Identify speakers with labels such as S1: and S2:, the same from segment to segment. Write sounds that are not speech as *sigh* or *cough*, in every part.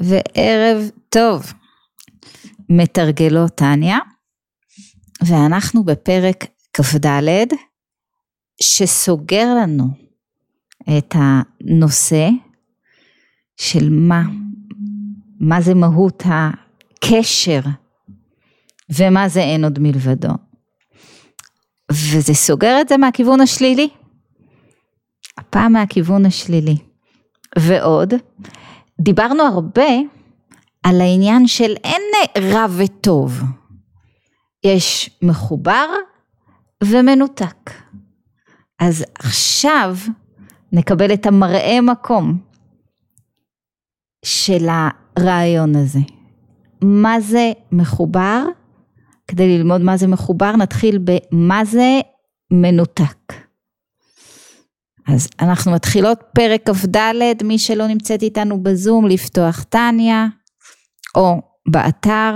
S1: וערב טוב. מתרגלות טניה, ואנחנו בפרק כ"ד, שסוגר לנו את הנושא של מה, מה זה מהות הקשר ומה זה אין עוד מלבדו. וזה סוגר את זה מהכיוון השלילי. הפעם מהכיוון השלילי. ועוד, דיברנו הרבה על העניין של אין רע וטוב. יש מחובר ומנותק. אז עכשיו נקבל את המראה מקום של הרעיון הזה. מה זה מחובר? כדי ללמוד מה זה מחובר נתחיל במה זה מנותק. אז אנחנו מתחילות פרק כ"ד, מי שלא נמצאת איתנו בזום, לפתוח טניה, או באתר.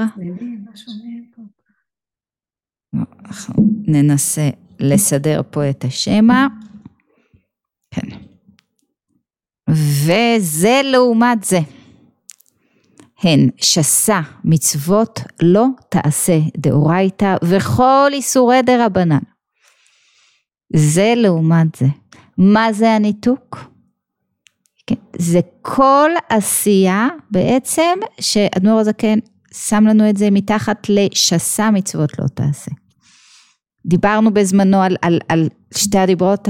S1: ננסה לסדר פה את השמע. כן. וזה לעומת זה. הן שסה מצוות לא תעשה דאורייתא וכל איסורי דרבנן. זה לעומת זה. מה זה הניתוק? כן, זה כל עשייה בעצם שאדמו"ר הזקן שם לנו את זה מתחת לשסה מצוות לא תעשה. דיברנו בזמנו על, על, על שתי הדיברות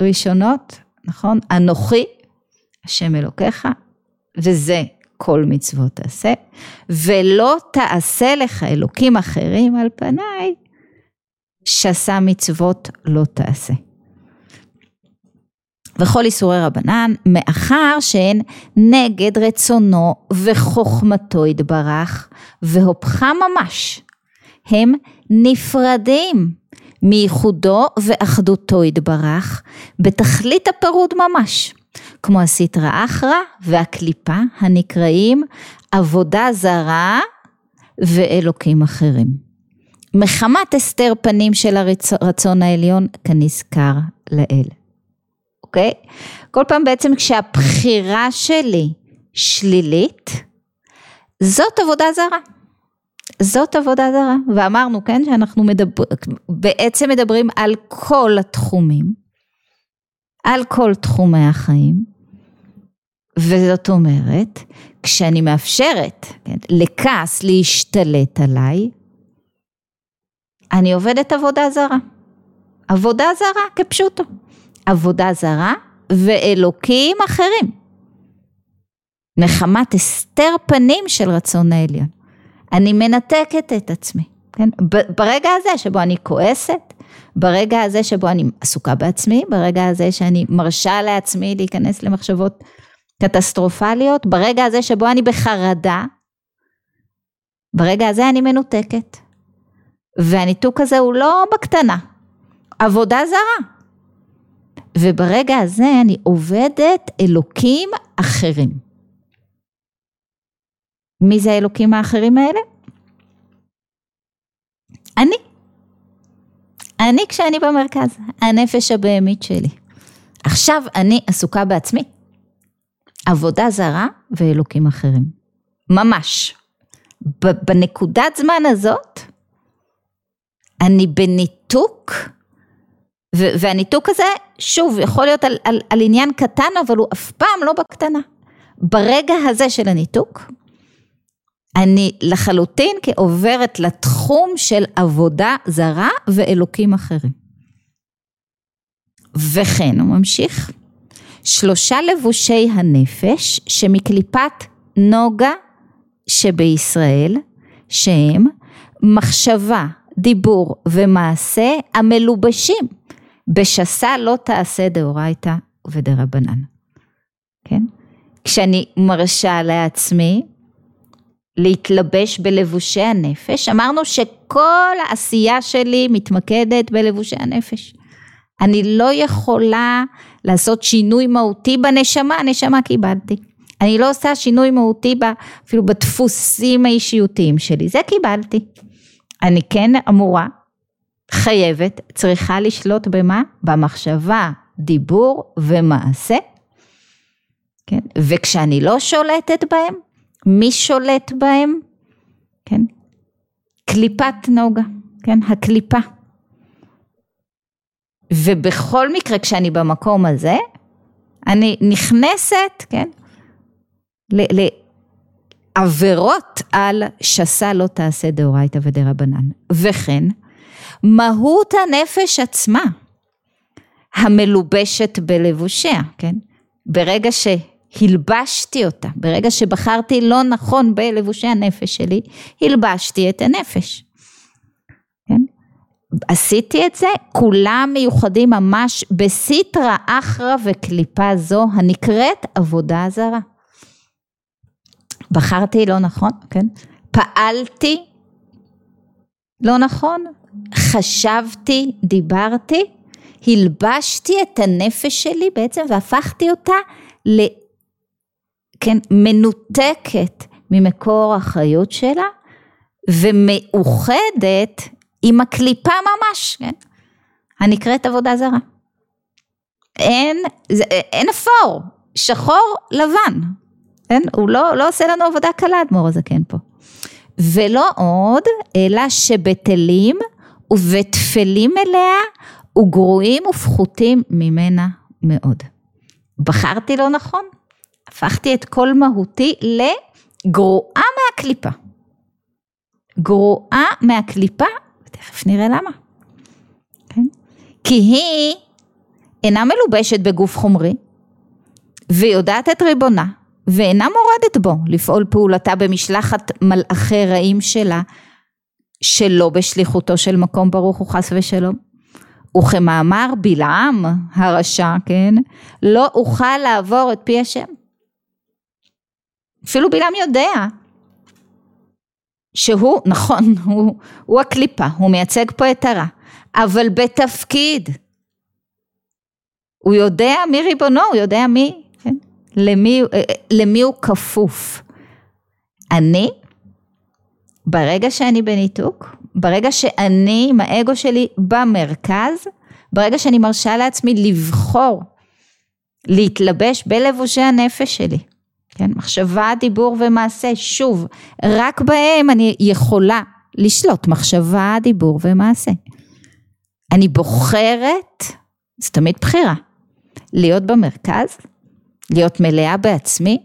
S1: הראשונות, נכון? אנוכי, השם אלוקיך, וזה כל מצוות תעשה, ולא תעשה לך אלוקים אחרים על פניי, שסה מצוות לא תעשה. וכל איסורי רבנן, מאחר שהן נגד רצונו וחוכמתו יתברך, והופכה ממש. הם נפרדים מייחודו ואחדותו יתברך, בתכלית הפירוד ממש. כמו הסטרא אחרא והקליפה הנקראים עבודה זרה ואלוקים אחרים. מחמת הסתר פנים של הרצון העליון כנזכר לאל. אוקיי? כל פעם בעצם כשהבחירה שלי שלילית, זאת עבודה זרה. זאת עבודה זרה. ואמרנו, כן, שאנחנו מדבר, בעצם מדברים על כל התחומים, על כל תחומי החיים, וזאת אומרת, כשאני מאפשרת כן, לכעס להשתלט עליי, אני עובדת עבודה זרה. עבודה זרה כפשוטו. עבודה זרה ואלוקים אחרים. נחמת הסתר פנים של רצון העליון. אני מנתקת את עצמי, כן? ברגע הזה שבו אני כועסת, ברגע הזה שבו אני עסוקה בעצמי, ברגע הזה שאני מרשה לעצמי להיכנס למחשבות קטסטרופליות, ברגע הזה שבו אני בחרדה, ברגע הזה אני מנותקת. והניתוק הזה הוא לא בקטנה, עבודה זרה. וברגע הזה אני עובדת אלוקים אחרים. מי זה האלוקים האחרים האלה? אני. אני כשאני במרכז, הנפש הבהמית שלי. עכשיו אני עסוקה בעצמי. עבודה זרה ואלוקים אחרים. ממש. בנקודת זמן הזאת, אני בניתוק והניתוק הזה, שוב, יכול להיות על, על, על עניין קטן, אבל הוא אף פעם לא בקטנה. ברגע הזה של הניתוק, אני לחלוטין כעוברת לתחום של עבודה זרה ואלוקים אחרים. וכן, הוא ממשיך, שלושה לבושי הנפש שמקליפת נוגה שבישראל, שהם מחשבה, דיבור ומעשה המלובשים בשסה לא תעשה דאורייתא ודרבנן. כן? כשאני מרשה לעצמי להתלבש בלבושי הנפש, אמרנו שכל העשייה שלי מתמקדת בלבושי הנפש. אני לא יכולה לעשות שינוי מהותי בנשמה, הנשמה קיבלתי. אני לא עושה שינוי מהותי אפילו בדפוסים האישיותיים שלי, זה קיבלתי. אני כן אמורה חייבת, צריכה לשלוט במה? במחשבה, דיבור ומעשה. כן? וכשאני לא שולטת בהם, מי שולט בהם? כן? קליפת נוגה, כן? הקליפה. ובכל מקרה כשאני במקום הזה, אני נכנסת, כן? לעבירות על שסה לא תעשה דאורייתא ודרבנן. וכן, מהות הנפש עצמה, המלובשת בלבושיה, כן? ברגע שהלבשתי אותה, ברגע שבחרתי לא נכון בלבושי הנפש שלי, הלבשתי את הנפש. כן? עשיתי את זה, כולם מיוחדים ממש בסיטרא אחרא וקליפה זו הנקראת עבודה זרה. בחרתי לא נכון, כן? פעלתי לא נכון, חשבתי, דיברתי, הלבשתי את הנפש שלי בעצם והפכתי אותה ל... כן, מנותקת ממקור החיות שלה ומאוחדת עם הקליפה ממש, כן? הנקראת עבודה זרה. אין, זה, אין אפור, שחור לבן, כן? הוא לא, לא עושה לנו עבודה קלה, אדמו"ר הזקן פה. ולא עוד, אלא שבטלים ובטפלים אליה וגרועים ופחותים ממנה מאוד. בחרתי לא נכון, הפכתי את כל מהותי לגרועה מהקליפה. גרועה מהקליפה, תכף נראה למה. כן? כי היא אינה מלובשת בגוף חומרי, ויודעת את ריבונה, ואינה מורדת בו לפעול פעולתה במשלחת מלאכי רעים שלה, שלא בשליחותו של מקום ברוך הוא חס ושלום. וכמאמר בלעם הרשע, כן, לא אוכל לעבור את פי השם. אפילו בלעם יודע שהוא, נכון, *laughs* הוא, הוא הקליפה, הוא מייצג פה את הרע, אבל בתפקיד. הוא יודע מי ריבונו, הוא יודע מי? למי, למי הוא כפוף. אני, ברגע שאני בניתוק, ברגע שאני עם האגו שלי במרכז, ברגע שאני מרשה לעצמי לבחור להתלבש בלבושי הנפש שלי, כן, מחשבה, דיבור ומעשה, שוב, רק בהם אני יכולה לשלוט, מחשבה, דיבור ומעשה. אני בוחרת, זו תמיד בחירה, להיות במרכז, להיות מלאה בעצמי,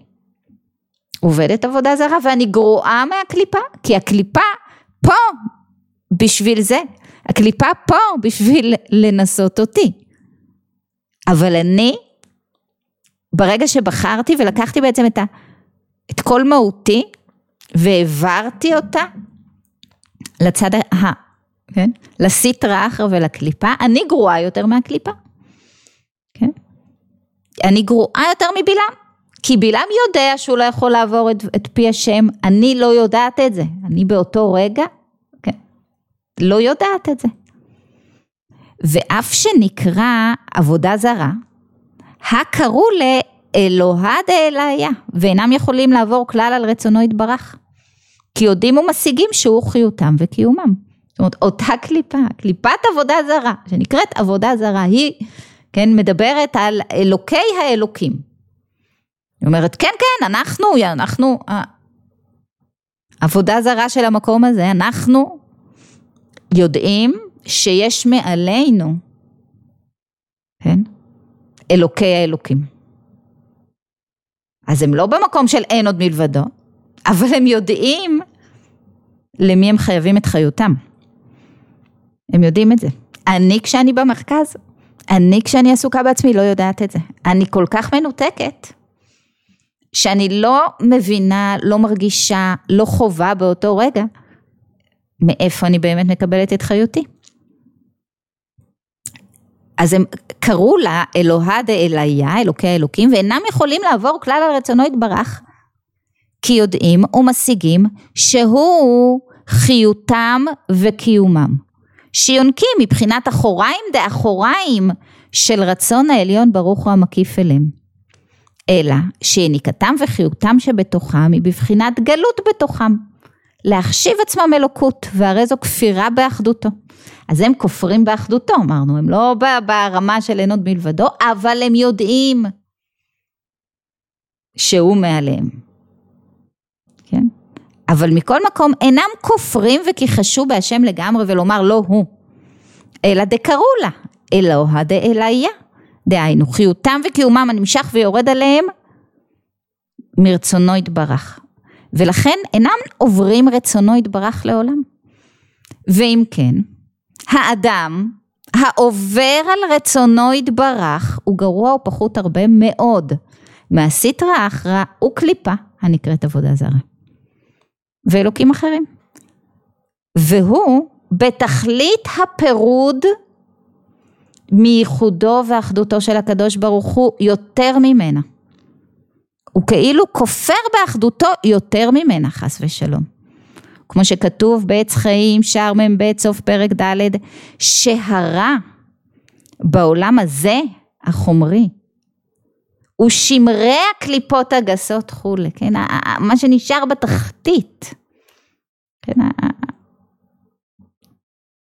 S1: עובדת עבודה זרה ואני גרועה מהקליפה, כי הקליפה פה בשביל זה. הקליפה פה בשביל לנסות אותי. אבל אני, ברגע שבחרתי ולקחתי בעצם את, ה, את כל מהותי והעברתי אותה לצד ה... כן? לסיטרא אחרא ולקליפה, אני גרועה יותר מהקליפה. כן? אני גרועה יותר מבלעם. כי בלעם יודע שהוא לא יכול לעבור את, את פי השם, אני לא יודעת את זה. אני באותו רגע לא יודעת את זה. ואף שנקרא עבודה זרה, הקראו לאלוהה דאליה, ואינם יכולים לעבור כלל על רצונו יתברך. כי יודעים ומשיגים שהוא חיותם וקיומם. זאת אומרת, אותה קליפה, קליפת עבודה זרה, שנקראת עבודה זרה, היא, כן, מדברת על אלוקי האלוקים. היא אומרת, כן, כן, אנחנו, אנחנו, עבודה זרה של המקום הזה, אנחנו יודעים שיש מעלינו, כן? אלוקי האלוקים. אז הם לא במקום של אין עוד מלבדו, אבל הם יודעים למי הם חייבים את חיותם. הם יודעים את זה. אני כשאני במרכז, אני כשאני עסוקה בעצמי לא יודעת את זה. אני כל כך מנותקת, שאני לא מבינה, לא מרגישה, לא חווה באותו רגע מאיפה אני באמת מקבלת את חיותי. אז הם קראו לה אלוהה דאליה, אלוקי האלוקים, ואינם יכולים לעבור כלל על רצונו יתברך, כי יודעים ומשיגים שהוא חיותם וקיומם. שיונקים מבחינת אחוריים דאחוריים של רצון העליון ברוך הוא המקיף אליהם. אלא שיניקתם וחיותם שבתוכם היא בבחינת גלות בתוכם. להחשיב עצמם אלוקות, והרי זו כפירה באחדותו. אז הם כופרים באחדותו, אמרנו, הם לא ברמה של אין עוד מלבדו, אבל הם יודעים שהוא מעליהם. אבל מכל מקום אינם כופרים וכיחשו בהשם לגמרי ולומר לא הוא, אלא דקראו לה, אלוה דאליה, דהיינו חיותם וקיומם הנמשך ויורד עליהם מרצונו יתברך, ולכן אינם עוברים רצונו יתברך לעולם. ואם כן, האדם העובר על רצונו יתברך הוא גרוע ופחות הרבה מאוד מהסיטרא אחרא וקליפה הנקראת עבודה זרה. ואלוקים אחרים. והוא בתכלית הפירוד מייחודו ואחדותו של הקדוש ברוך הוא יותר ממנה. הוא כאילו כופר באחדותו יותר ממנה חס ושלום. כמו שכתוב בעץ חיים שער מ"ב סוף פרק ד' שהרע בעולם הזה החומרי הוא שמרי הקליפות הגסות כולי, כן, מה שנשאר בתחתית, כן,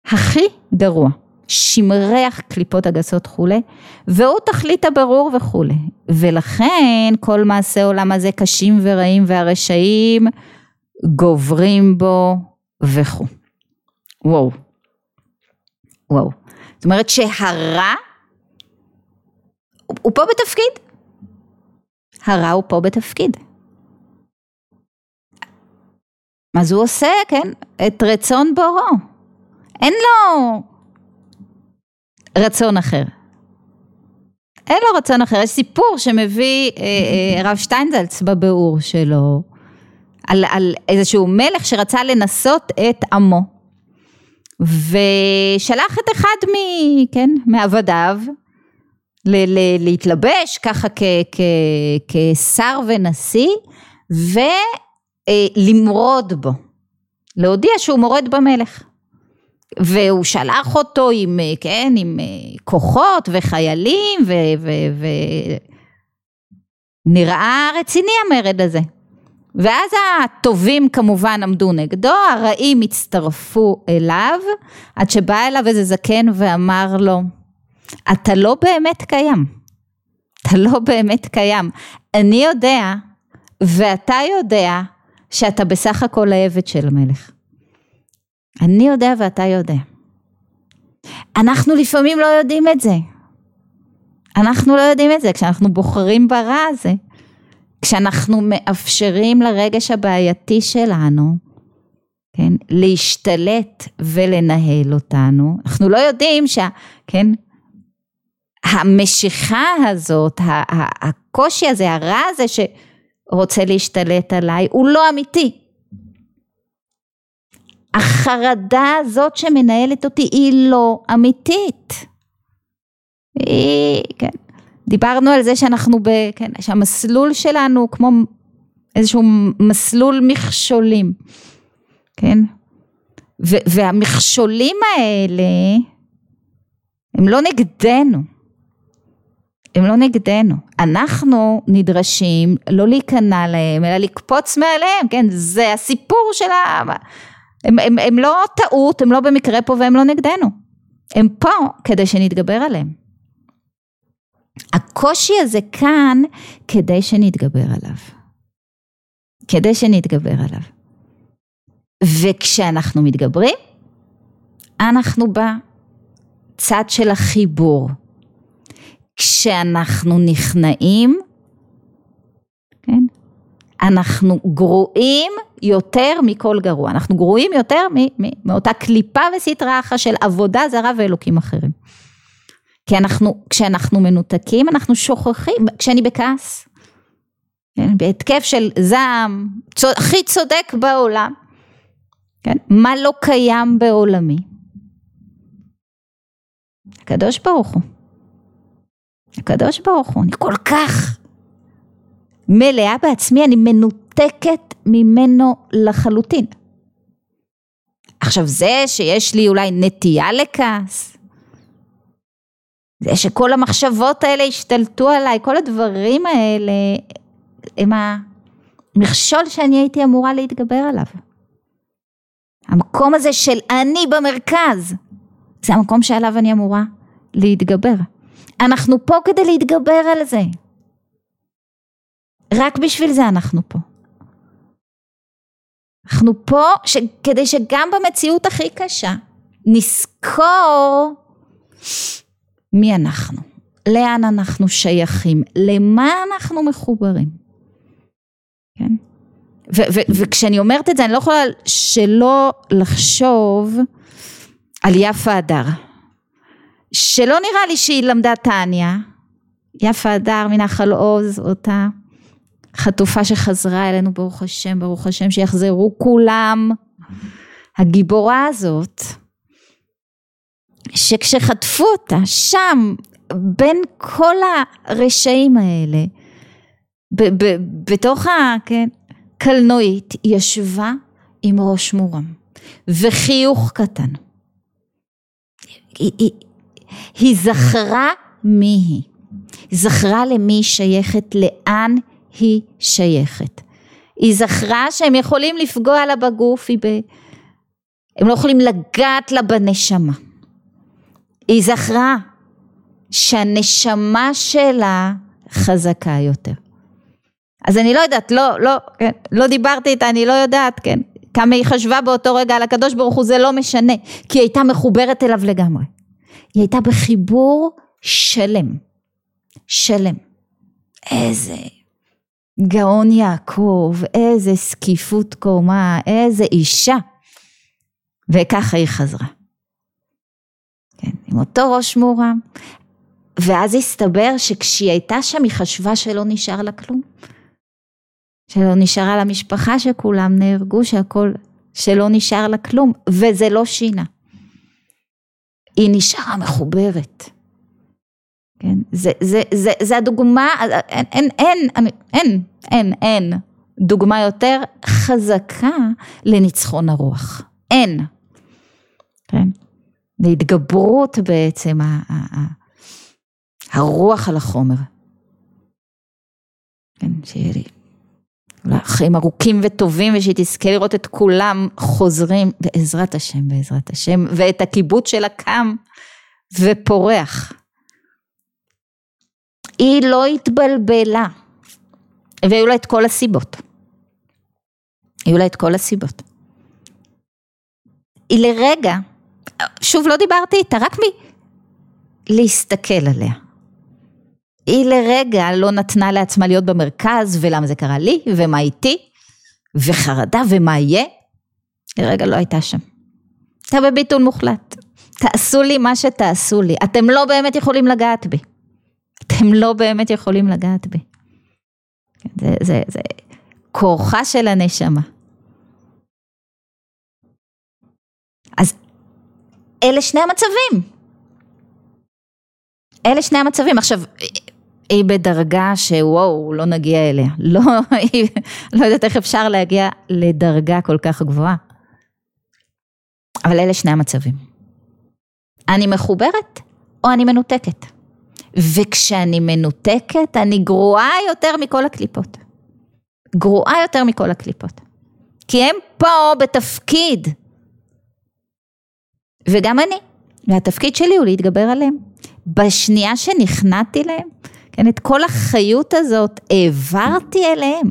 S1: הכי גרוע, שמרי הקליפות הגסות כולי, והוא תכלית הברור וכולי, ולכן כל מעשי עולם הזה קשים ורעים והרשעים גוברים בו וכו'. וואו, וואו, זאת אומרת שהרע הוא פה בתפקיד, הרע הוא פה בתפקיד. אז הוא עושה, כן, את רצון בוראו. אין לו רצון אחר. אין לו רצון אחר. יש סיפור שמביא אה, אה, הרב שטיינזלץ בביאור שלו, על, על איזשהו מלך שרצה לנסות את עמו, ושלח את אחד מ, כן, מעבדיו ל- ל- להתלבש ככה כ- כ- כשר ונשיא ולמרוד בו, להודיע שהוא מורד במלך. והוא שלח אותו עם, כן, עם כוחות וחיילים ונראה ו- רציני המרד הזה. ואז הטובים כמובן עמדו נגדו, הרעים הצטרפו אליו, עד שבא אליו איזה זקן ואמר לו, אתה לא באמת קיים. אתה לא באמת קיים. אני יודע, ואתה יודע, שאתה בסך הכל העבד של המלך. אני יודע ואתה יודע. אנחנו לפעמים לא יודעים את זה. אנחנו לא יודעים את זה כשאנחנו בוחרים ברע הזה. כשאנחנו מאפשרים לרגש הבעייתי שלנו, כן, להשתלט ולנהל אותנו, אנחנו לא יודעים שה... כן, המשיכה הזאת, הקושי הזה, הרע הזה שרוצה להשתלט עליי, הוא לא אמיתי. החרדה הזאת שמנהלת אותי היא לא אמיתית. היא, כן. דיברנו על זה שאנחנו ב... כן, שהמסלול שלנו כמו איזשהו מסלול מכשולים, כן? והמכשולים האלה הם לא נגדנו. הם לא נגדנו. אנחנו נדרשים לא להיכנע להם, אלא לקפוץ מעליהם, כן? זה הסיפור של ה... הם, הם, הם לא טעות, הם לא במקרה פה והם לא נגדנו. הם פה כדי שנתגבר עליהם. הקושי הזה כאן כדי שנתגבר עליו. כדי שנתגבר עליו. וכשאנחנו מתגברים, אנחנו בצד של החיבור. כשאנחנו נכנעים, כן? אנחנו גרועים יותר מכל גרוע, אנחנו גרועים יותר מאותה קליפה וסטרה אחת של עבודה זרה ואלוקים אחרים. כי אנחנו, כשאנחנו מנותקים אנחנו שוכחים, כשאני בכעס, כן? בהתקף של זעם, צוד, הכי צודק בעולם, כן? מה לא קיים בעולמי? הקדוש ברוך הוא. הקדוש ברוך הוא, אני כל כך מלאה בעצמי, אני מנותקת ממנו לחלוטין. עכשיו זה שיש לי אולי נטייה לכעס, זה שכל המחשבות האלה השתלטו עליי, כל הדברים האלה הם המכשול שאני הייתי אמורה להתגבר עליו. המקום הזה של אני במרכז, זה המקום שעליו אני אמורה להתגבר. אנחנו פה כדי להתגבר על זה. רק בשביל זה אנחנו פה. אנחנו פה ש, כדי שגם במציאות הכי קשה נזכור מי אנחנו, לאן אנחנו שייכים, למה אנחנו מחוברים. כן? ו- ו- וכשאני אומרת את זה אני לא יכולה שלא לחשוב על יפה הדר, שלא נראה לי שהיא למדה טניה, יפה הדר מנחל עוז, אותה חטופה שחזרה אלינו ברוך השם, ברוך השם שיחזרו כולם. הגיבורה הזאת, שכשחטפו אותה שם בין כל הרשעים האלה, ב- ב- בתוך הקלנועית, היא ישבה עם ראש מורם וחיוך קטן. היא, היא, היא זכרה מי היא, היא זכרה למי היא שייכת, לאן היא שייכת. היא זכרה שהם יכולים לפגוע לה בגוף, ב... הם לא יכולים לגעת לה בנשמה. היא זכרה שהנשמה שלה חזקה יותר. אז אני לא יודעת, לא, לא, כן, לא דיברתי איתה, אני לא יודעת, כן, כמה היא חשבה באותו רגע על הקדוש ברוך הוא, זה לא משנה, כי היא הייתה מחוברת אליו לגמרי. היא הייתה בחיבור שלם, שלם. איזה גאון יעקב, איזה זקיפות קומה, איזה אישה. וככה היא חזרה. כן, עם אותו ראש מורם. ואז הסתבר שכשהיא הייתה שם היא חשבה שלא נשאר לה כלום. שלא נשארה לה משפחה שכולם נהרגו, שהכל, שלא נשאר לה כלום, וזה לא שינה. היא נשארה מחוברת. כן, זה, זה, זה, זה הדוגמה, אין, אין, אין, אין, אין, אין דוגמה יותר חזקה לניצחון הרוח. אין. כן? להתגברות בעצם ה, ה, ה, הרוח על החומר. כן, שיהיה לי חיים ארוכים וטובים ושהיא תזכה לראות את כולם חוזרים בעזרת השם, בעזרת השם, ואת הקיבוץ שלה קם ופורח. היא לא התבלבלה, והיו לה את כל הסיבות. היו לה את כל הסיבות. היא לרגע, שוב לא דיברתי איתה, רק מלהסתכל עליה. היא לרגע לא נתנה לעצמה להיות במרכז, ולמה זה קרה לי, ומה איתי, וחרדה, ומה יהיה. לרגע לא הייתה שם. הייתה בביטול מוחלט. תעשו לי מה שתעשו לי, אתם לא באמת יכולים לגעת בי. אתם לא באמת יכולים לגעת בי. זה, זה, זה כורחה של הנשמה. אז אלה שני המצבים. אלה שני המצבים. עכשיו, היא בדרגה שוואו, לא נגיע אליה. לא, היא, לא יודעת איך אפשר להגיע לדרגה כל כך גבוהה. אבל אלה שני המצבים. אני מחוברת או אני מנותקת. וכשאני מנותקת, אני גרועה יותר מכל הקליפות. גרועה יותר מכל הקליפות. כי הם פה בתפקיד. וגם אני. והתפקיד שלי הוא להתגבר עליהם. בשנייה שנכנעתי להם, כן, את כל החיות הזאת העברתי אליהם,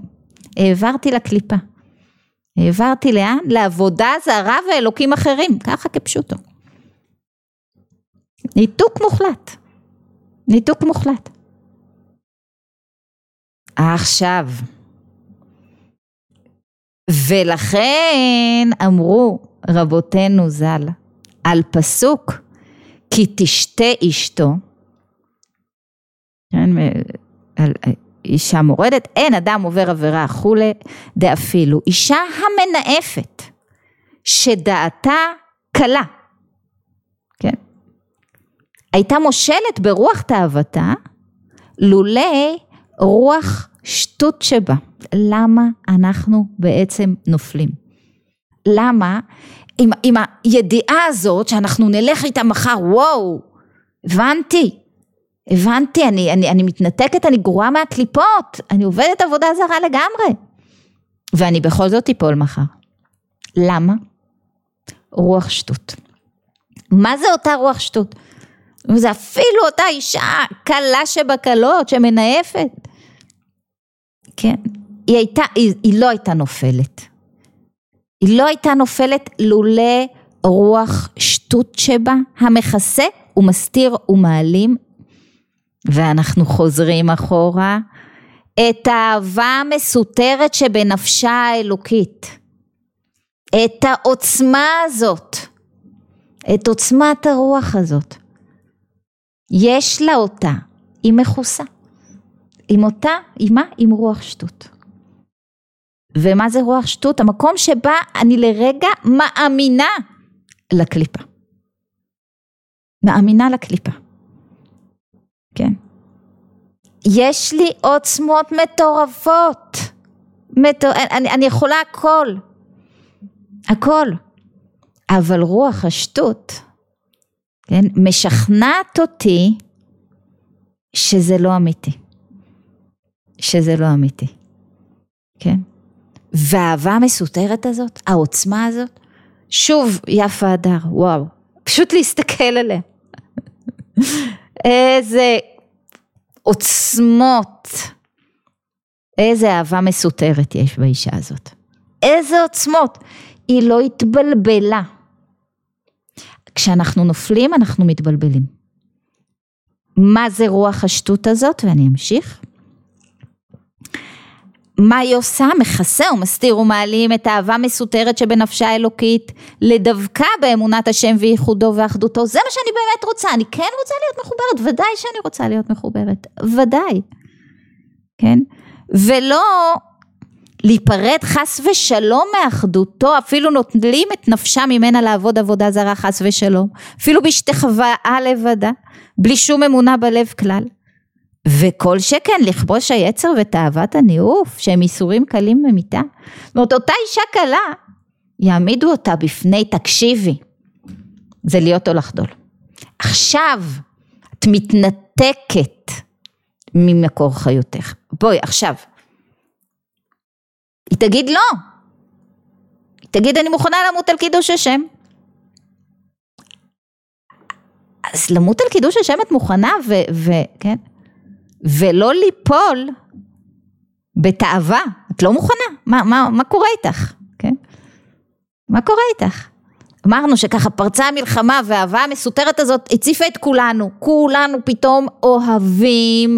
S1: העברתי לקליפה. העברתי לאן? לעבודה זרה ואלוקים אחרים, ככה כפשוטו. ניתוק מוחלט. ניתוק מוחלט. עכשיו, ולכן אמרו רבותינו ז"ל על פסוק כי תשתה אשתו, אישה מורדת, אין אדם עובר עבירה כולי, דאפילו. אישה המנאפת, שדעתה קלה, כן, הייתה מושלת ברוח תאוותה, לולא רוח שטות שבה. למה אנחנו בעצם נופלים? למה? עם, עם הידיעה הזאת שאנחנו נלך איתה מחר, וואו, הבנתי, הבנתי, אני, אני, אני מתנתקת, אני גרועה מהקליפות, אני עובדת עבודה זרה לגמרי, ואני בכל זאת אפול מחר. למה? רוח שטות. מה זה אותה רוח שטות? זה אפילו אותה אישה קלה שבקלות שמנאפת. כן, היא הייתה, היא, היא לא הייתה נופלת. היא לא הייתה נופלת לולא רוח שטות שבה, המכסה ומסתיר ומעלים, ואנחנו חוזרים אחורה, את האהבה המסותרת שבנפשה האלוקית, את העוצמה הזאת, את עוצמת הרוח הזאת. יש לה אותה, היא מכוסה. עם אותה, עם מה? עם רוח שטות. ומה זה רוח שטות? המקום שבה אני לרגע מאמינה לקליפה. מאמינה לקליפה. כן. יש לי עוצמות מטורפות. מטור... אני, אני יכולה הכל. הכל. אבל רוח השטות, כן, משכנעת אותי שזה לא אמיתי. שזה לא אמיתי. כן? והאהבה המסותרת הזאת, העוצמה הזאת, שוב יפה הדר, וואו, פשוט להסתכל עליה. *laughs* איזה עוצמות, איזה אהבה מסותרת יש באישה הזאת. איזה עוצמות. היא לא התבלבלה. כשאנחנו נופלים אנחנו מתבלבלים. מה זה רוח השטות הזאת? ואני אמשיך. מה היא עושה? מכסה ומסתיר ומעלים את האהבה המסותרת שבנפשה האלוקית לדווקא באמונת השם וייחודו ואחדותו. זה מה שאני באמת רוצה, אני כן רוצה להיות מחוברת, ודאי שאני רוצה להיות מחוברת, ודאי, כן? ולא להיפרד חס ושלום מאחדותו, אפילו נוטלים את נפשה ממנה לעבוד עבודה זרה חס ושלום, אפילו בהשתחוואה לבדה, בלי שום אמונה בלב כלל. וכל שכן לכבוש היצר ותאוות הניאוף שהם איסורים קלים במיתה. זאת אומרת אותה אישה קלה יעמידו אותה בפני תקשיבי זה להיות או לחדול. עכשיו את מתנתקת ממקור חיותך. בואי עכשיו. היא תגיד לא. היא תגיד אני מוכנה למות על קידוש השם. אז למות על קידוש השם את מוכנה וכן. ולא ליפול בתאווה, את לא מוכנה, מה, מה, מה קורה איתך, כן? מה קורה איתך? אמרנו שככה פרצה המלחמה והאהבה המסותרת הזאת הציפה את כולנו, כולנו פתאום אוהבים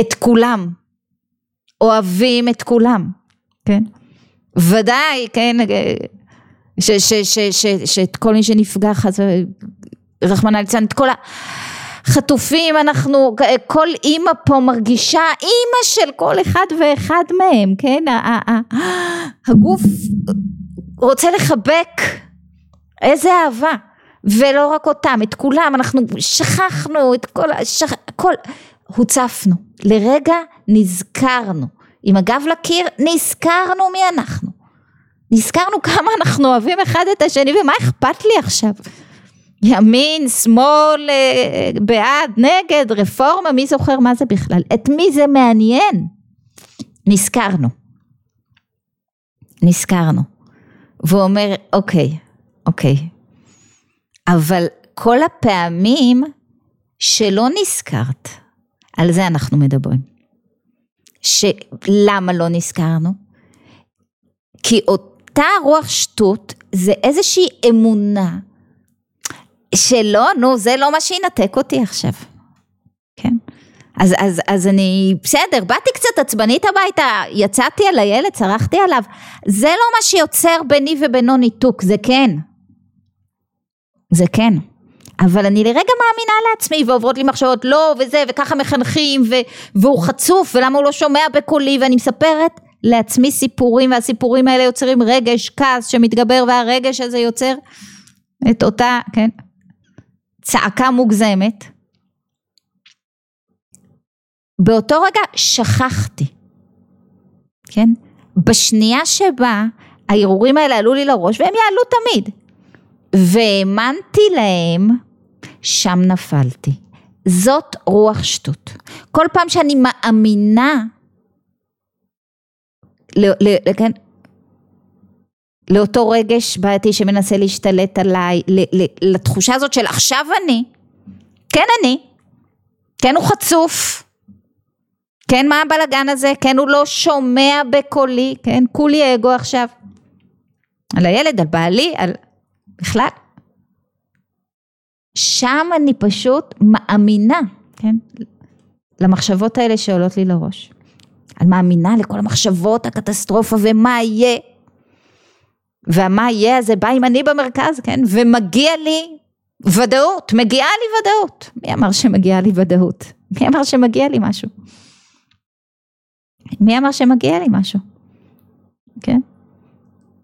S1: את כולם, אוהבים את כולם, כן? ודאי, כן, שאת כל מי שנפגע חס רחמנא ליצלן, את כל ה... חטופים אנחנו, כל אימא פה מרגישה אימא של כל אחד ואחד מהם, כן? הגוף רוצה לחבק, איזה אהבה. ולא רק אותם, את כולם, אנחנו שכחנו את כל, שכ... כל, הוצפנו, לרגע נזכרנו, עם הגב לקיר נזכרנו מי אנחנו, נזכרנו כמה אנחנו אוהבים אחד את השני ומה אכפת לי עכשיו, ימין, שמאל, אה, בעד, נגד, רפורמה, מי זוכר מה זה בכלל? את מי זה מעניין? נזכרנו. נזכרנו. והוא אומר, אוקיי, אוקיי, אבל כל הפעמים שלא נזכרת, על זה אנחנו מדברים. שלמה לא נזכרנו? כי אותה רוח שטות זה איזושהי אמונה שלא, נו, זה לא מה שינתק אותי עכשיו. כן? אז, אז, אז אני, בסדר, באתי קצת עצבנית הביתה, יצאתי על הילד, צרחתי עליו, זה לא מה שיוצר ביני ובינו ניתוק, זה כן. זה כן. אבל אני לרגע מאמינה לעצמי ועוברות לי מחשבות לא וזה וככה מחנכים ו, והוא חצוף ולמה הוא לא שומע בקולי ואני מספרת לעצמי סיפורים והסיפורים האלה יוצרים רגש כעס שמתגבר והרגש הזה יוצר את אותה כן צעקה מוגזמת, באותו רגע שכחתי, כן? בשנייה שבה הערעורים האלה עלו לי לראש, והם יעלו תמיד, והאמנתי להם, שם נפלתי. זאת רוח שטות. כל פעם שאני מאמינה, ל, ל, כן, לאותו רגש בעייתי שמנסה להשתלט עליי, לתחושה הזאת של עכשיו אני, כן אני, כן הוא חצוף, כן מה הבלגן הזה, כן הוא לא שומע בקולי, כן כולי אגו עכשיו, על הילד, על בעלי, על בכלל. שם אני פשוט מאמינה, כן? למחשבות האלה שעולות לי לראש. אני מאמינה לכל המחשבות, הקטסטרופה ומה יהיה. והמה יהיה הזה בא אם אני במרכז, כן? ומגיע לי ודאות, מגיעה לי ודאות. מי אמר שמגיעה לי ודאות? מי אמר שמגיע לי משהו? מי אמר שמגיע לי משהו? כן?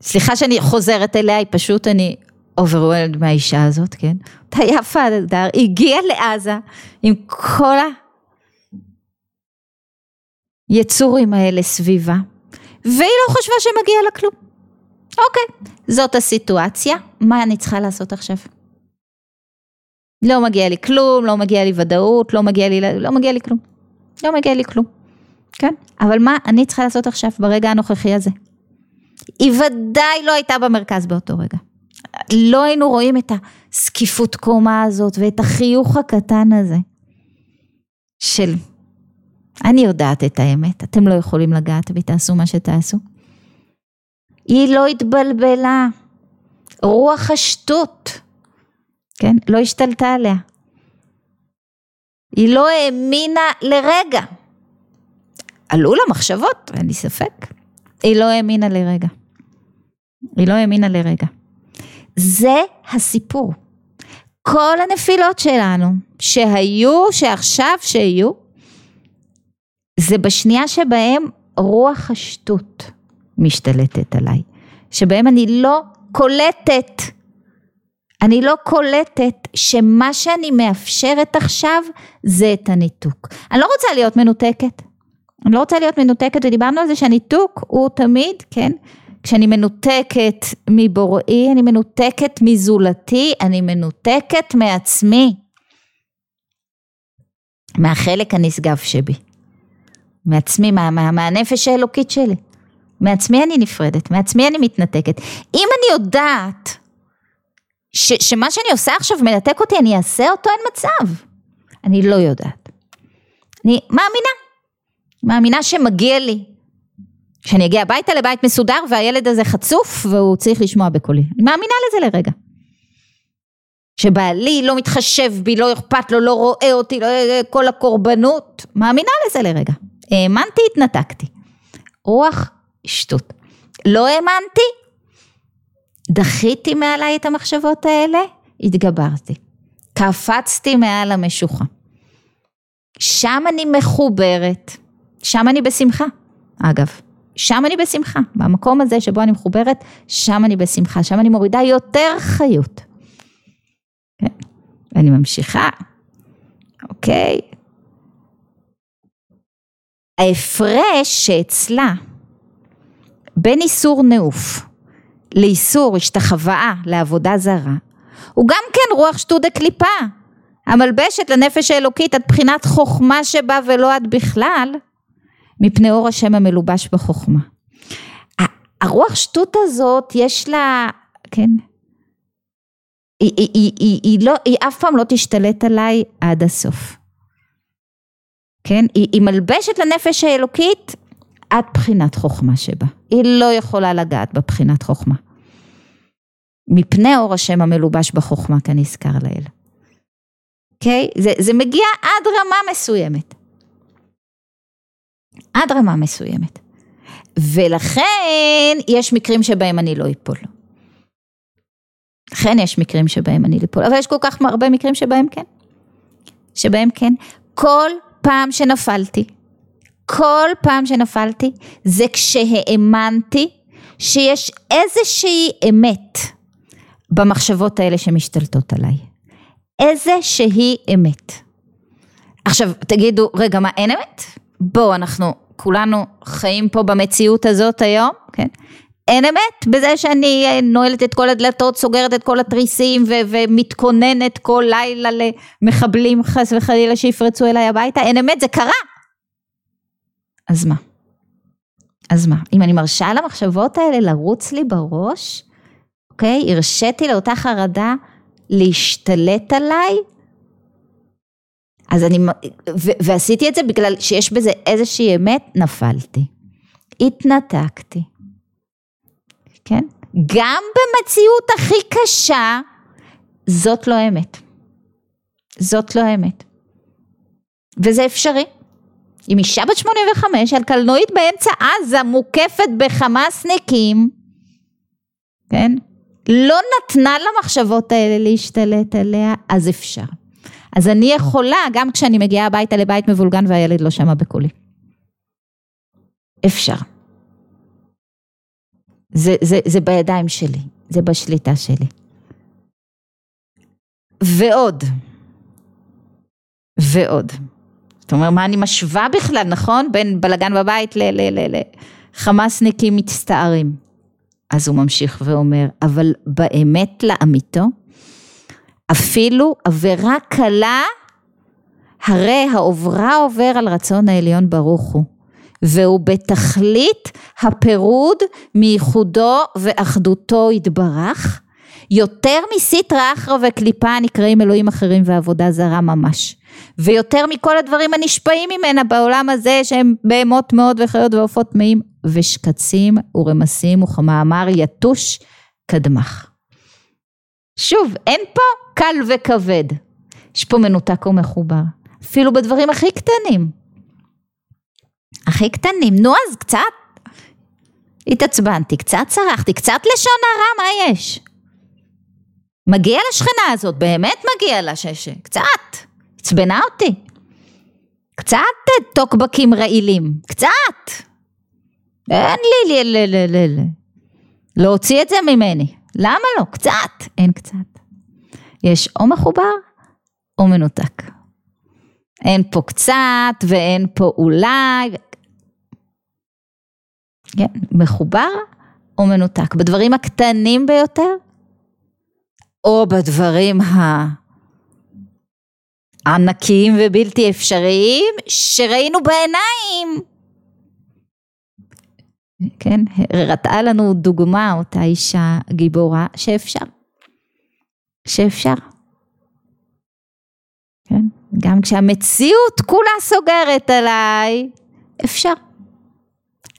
S1: סליחה שאני חוזרת אליה, היא פשוט, אני overwhelmed מהאישה הזאת, כן? אותה יפה הדר, הגיעה לעזה עם כל היצורים האלה סביבה, והיא לא חשבה שמגיע לה כלום. אוקיי, זאת הסיטואציה, מה אני צריכה לעשות עכשיו? לא מגיע לי כלום, לא מגיע לי ודאות, לא מגיע לי, לא מגיע לי כלום. לא מגיע לי כלום. כן? אבל מה אני צריכה לעשות עכשיו, ברגע הנוכחי הזה? היא ודאי לא הייתה במרכז באותו רגע. לא היינו רואים את הזקיפות קומה הזאת ואת החיוך הקטן הזה של אני יודעת את האמת, אתם לא יכולים לגעת בי, תעשו מה שתעשו. היא לא התבלבלה, רוח השטות, כן, לא השתלטה עליה. היא לא האמינה לרגע. עלו לה מחשבות, אין לי ספק. היא לא האמינה לרגע. היא לא האמינה לרגע. זה הסיפור. כל הנפילות שלנו, שהיו, שעכשיו שיהיו, זה בשנייה שבהם רוח השטות משתלטת עליי. שבהם אני לא קולטת, אני לא קולטת שמה שאני מאפשרת עכשיו זה את הניתוק. אני לא רוצה להיות מנותקת. אני לא רוצה להיות מנותקת, ודיברנו על זה שהניתוק הוא תמיד, כן, כשאני מנותקת מבוראי, אני מנותקת מזולתי, אני מנותקת מעצמי, מהחלק הנשגב שבי, מעצמי, מה, מה, מהנפש האלוקית שלי. מעצמי אני נפרדת, מעצמי אני מתנתקת. אם אני יודעת ש, שמה שאני עושה עכשיו מנתק אותי, אני אעשה אותו, אין מצב. אני לא יודעת. אני מאמינה, מאמינה שמגיע לי. שאני אגיע הביתה לבית מסודר והילד הזה חצוף והוא צריך לשמוע בקולי. אני מאמינה לזה לרגע. שבעלי לא מתחשב בי, לא אכפת לו, לא רואה אותי, לא, כל הקורבנות, מאמינה לזה לרגע. האמנתי, התנתקתי. רוח שטות. לא האמנתי, דחיתי מעליי את המחשבות האלה, התגברתי. קפצתי מעל המשוכה. שם אני מחוברת, שם אני בשמחה, אגב. שם אני בשמחה, במקום הזה שבו אני מחוברת, שם אני בשמחה, שם אני מורידה יותר חיות. כן, ואני ממשיכה, אוקיי? ההפרש שאצלה בין איסור נעוף לאיסור השתחוואה לעבודה זרה, הוא גם כן רוח שטות דקליפה, המלבשת לנפש האלוקית עד בחינת חוכמה שבה ולא עד בכלל, מפני אור השם המלובש בחוכמה. הרוח שטות הזאת יש לה, כן, היא, היא, היא, היא, היא, לא, היא אף פעם לא תשתלט עליי עד הסוף. כן, היא, היא מלבשת לנפש האלוקית עד בחינת חוכמה שבה. היא לא יכולה לגעת בבחינת חוכמה. מפני אור השם המלובש בחוכמה כנזכר לאל. אוקיי? Okay? זה, זה מגיע עד רמה מסוימת. עד רמה מסוימת. ולכן יש מקרים שבהם אני לא אפול. לכן יש מקרים שבהם אני לא אפול, אבל יש כל כך הרבה מקרים שבהם כן. שבהם כן. כל פעם שנפלתי, כל פעם שנפלתי, זה כשהאמנתי שיש איזושהי אמת במחשבות האלה שמשתלטות עליי. איזושהי אמת. עכשיו תגידו, רגע מה אין אמת? בואו אנחנו כולנו חיים פה במציאות הזאת היום, כן? אין אמת בזה שאני נועלת את כל הדלתות, סוגרת את כל התריסים ו- ומתכוננת כל לילה למחבלים חס וחלילה שיפרצו אליי הביתה, אין אמת, זה קרה. אז מה? אז מה? אם אני מרשה למחשבות האלה לרוץ לי בראש, אוקיי? הרשיתי לאותה חרדה להשתלט עליי, אז אני, ו, ועשיתי את זה בגלל שיש בזה איזושהי אמת, נפלתי. התנתקתי. כן? גם במציאות הכי קשה, זאת לא אמת. זאת לא אמת. וזה אפשרי. עם אישה בת 85 על קלנועית באמצע עזה מוקפת בחמאסניקים, כן? לא נתנה למחשבות האלה להשתלט עליה, אז אפשר. אז אני יכולה, גם כשאני מגיעה הביתה לבית מבולגן והילד לא שמע בקולי. אפשר. זה, זה, זה בידיים שלי, זה בשליטה שלי. ועוד, ועוד. זאת אומרת, מה אני משווה בכלל, נכון? בין בלגן בבית לחמאסניקים מצטערים. אז הוא ממשיך ואומר, אבל באמת לאמיתו, אפילו עבירה קלה, הרי העוברה עובר על רצון העליון ברוך הוא, והוא בתכלית הפירוד מייחודו ואחדותו יתברך, יותר מסיטרא אחרא וקליפה הנקראים אלוהים אחרים ועבודה זרה ממש. ויותר מכל הדברים הנשפעים ממנה בעולם הזה שהם בהמות מאוד וחיות ועופות טמאים ושקצים ורמסים וכמאמר יתוש קדמך. שוב, אין פה קל וכבד. יש פה מנותק ומחובר. אפילו בדברים הכי קטנים. הכי קטנים. נו אז קצת התעצבנתי, קצת צרחתי, קצת לשון הרע, מה יש? מגיע לשכנה הזאת, באמת מגיע לה שש... קצת. עצבנה אותי. קצת טוקבקים רעילים, קצת. אין לי, לי, לי, לי, לי, לי. להוציא את זה ממני. למה לא? קצת. אין קצת. יש או מחובר או מנותק. אין פה קצת ואין פה אולי. כן, מחובר או מנותק. בדברים הקטנים ביותר, או בדברים ה... ענקיים ובלתי אפשריים שראינו בעיניים. כן, הראתה לנו דוגמה אותה אישה גיבורה שאפשר, שאפשר. כן, גם כשהמציאות כולה סוגרת עליי, אפשר.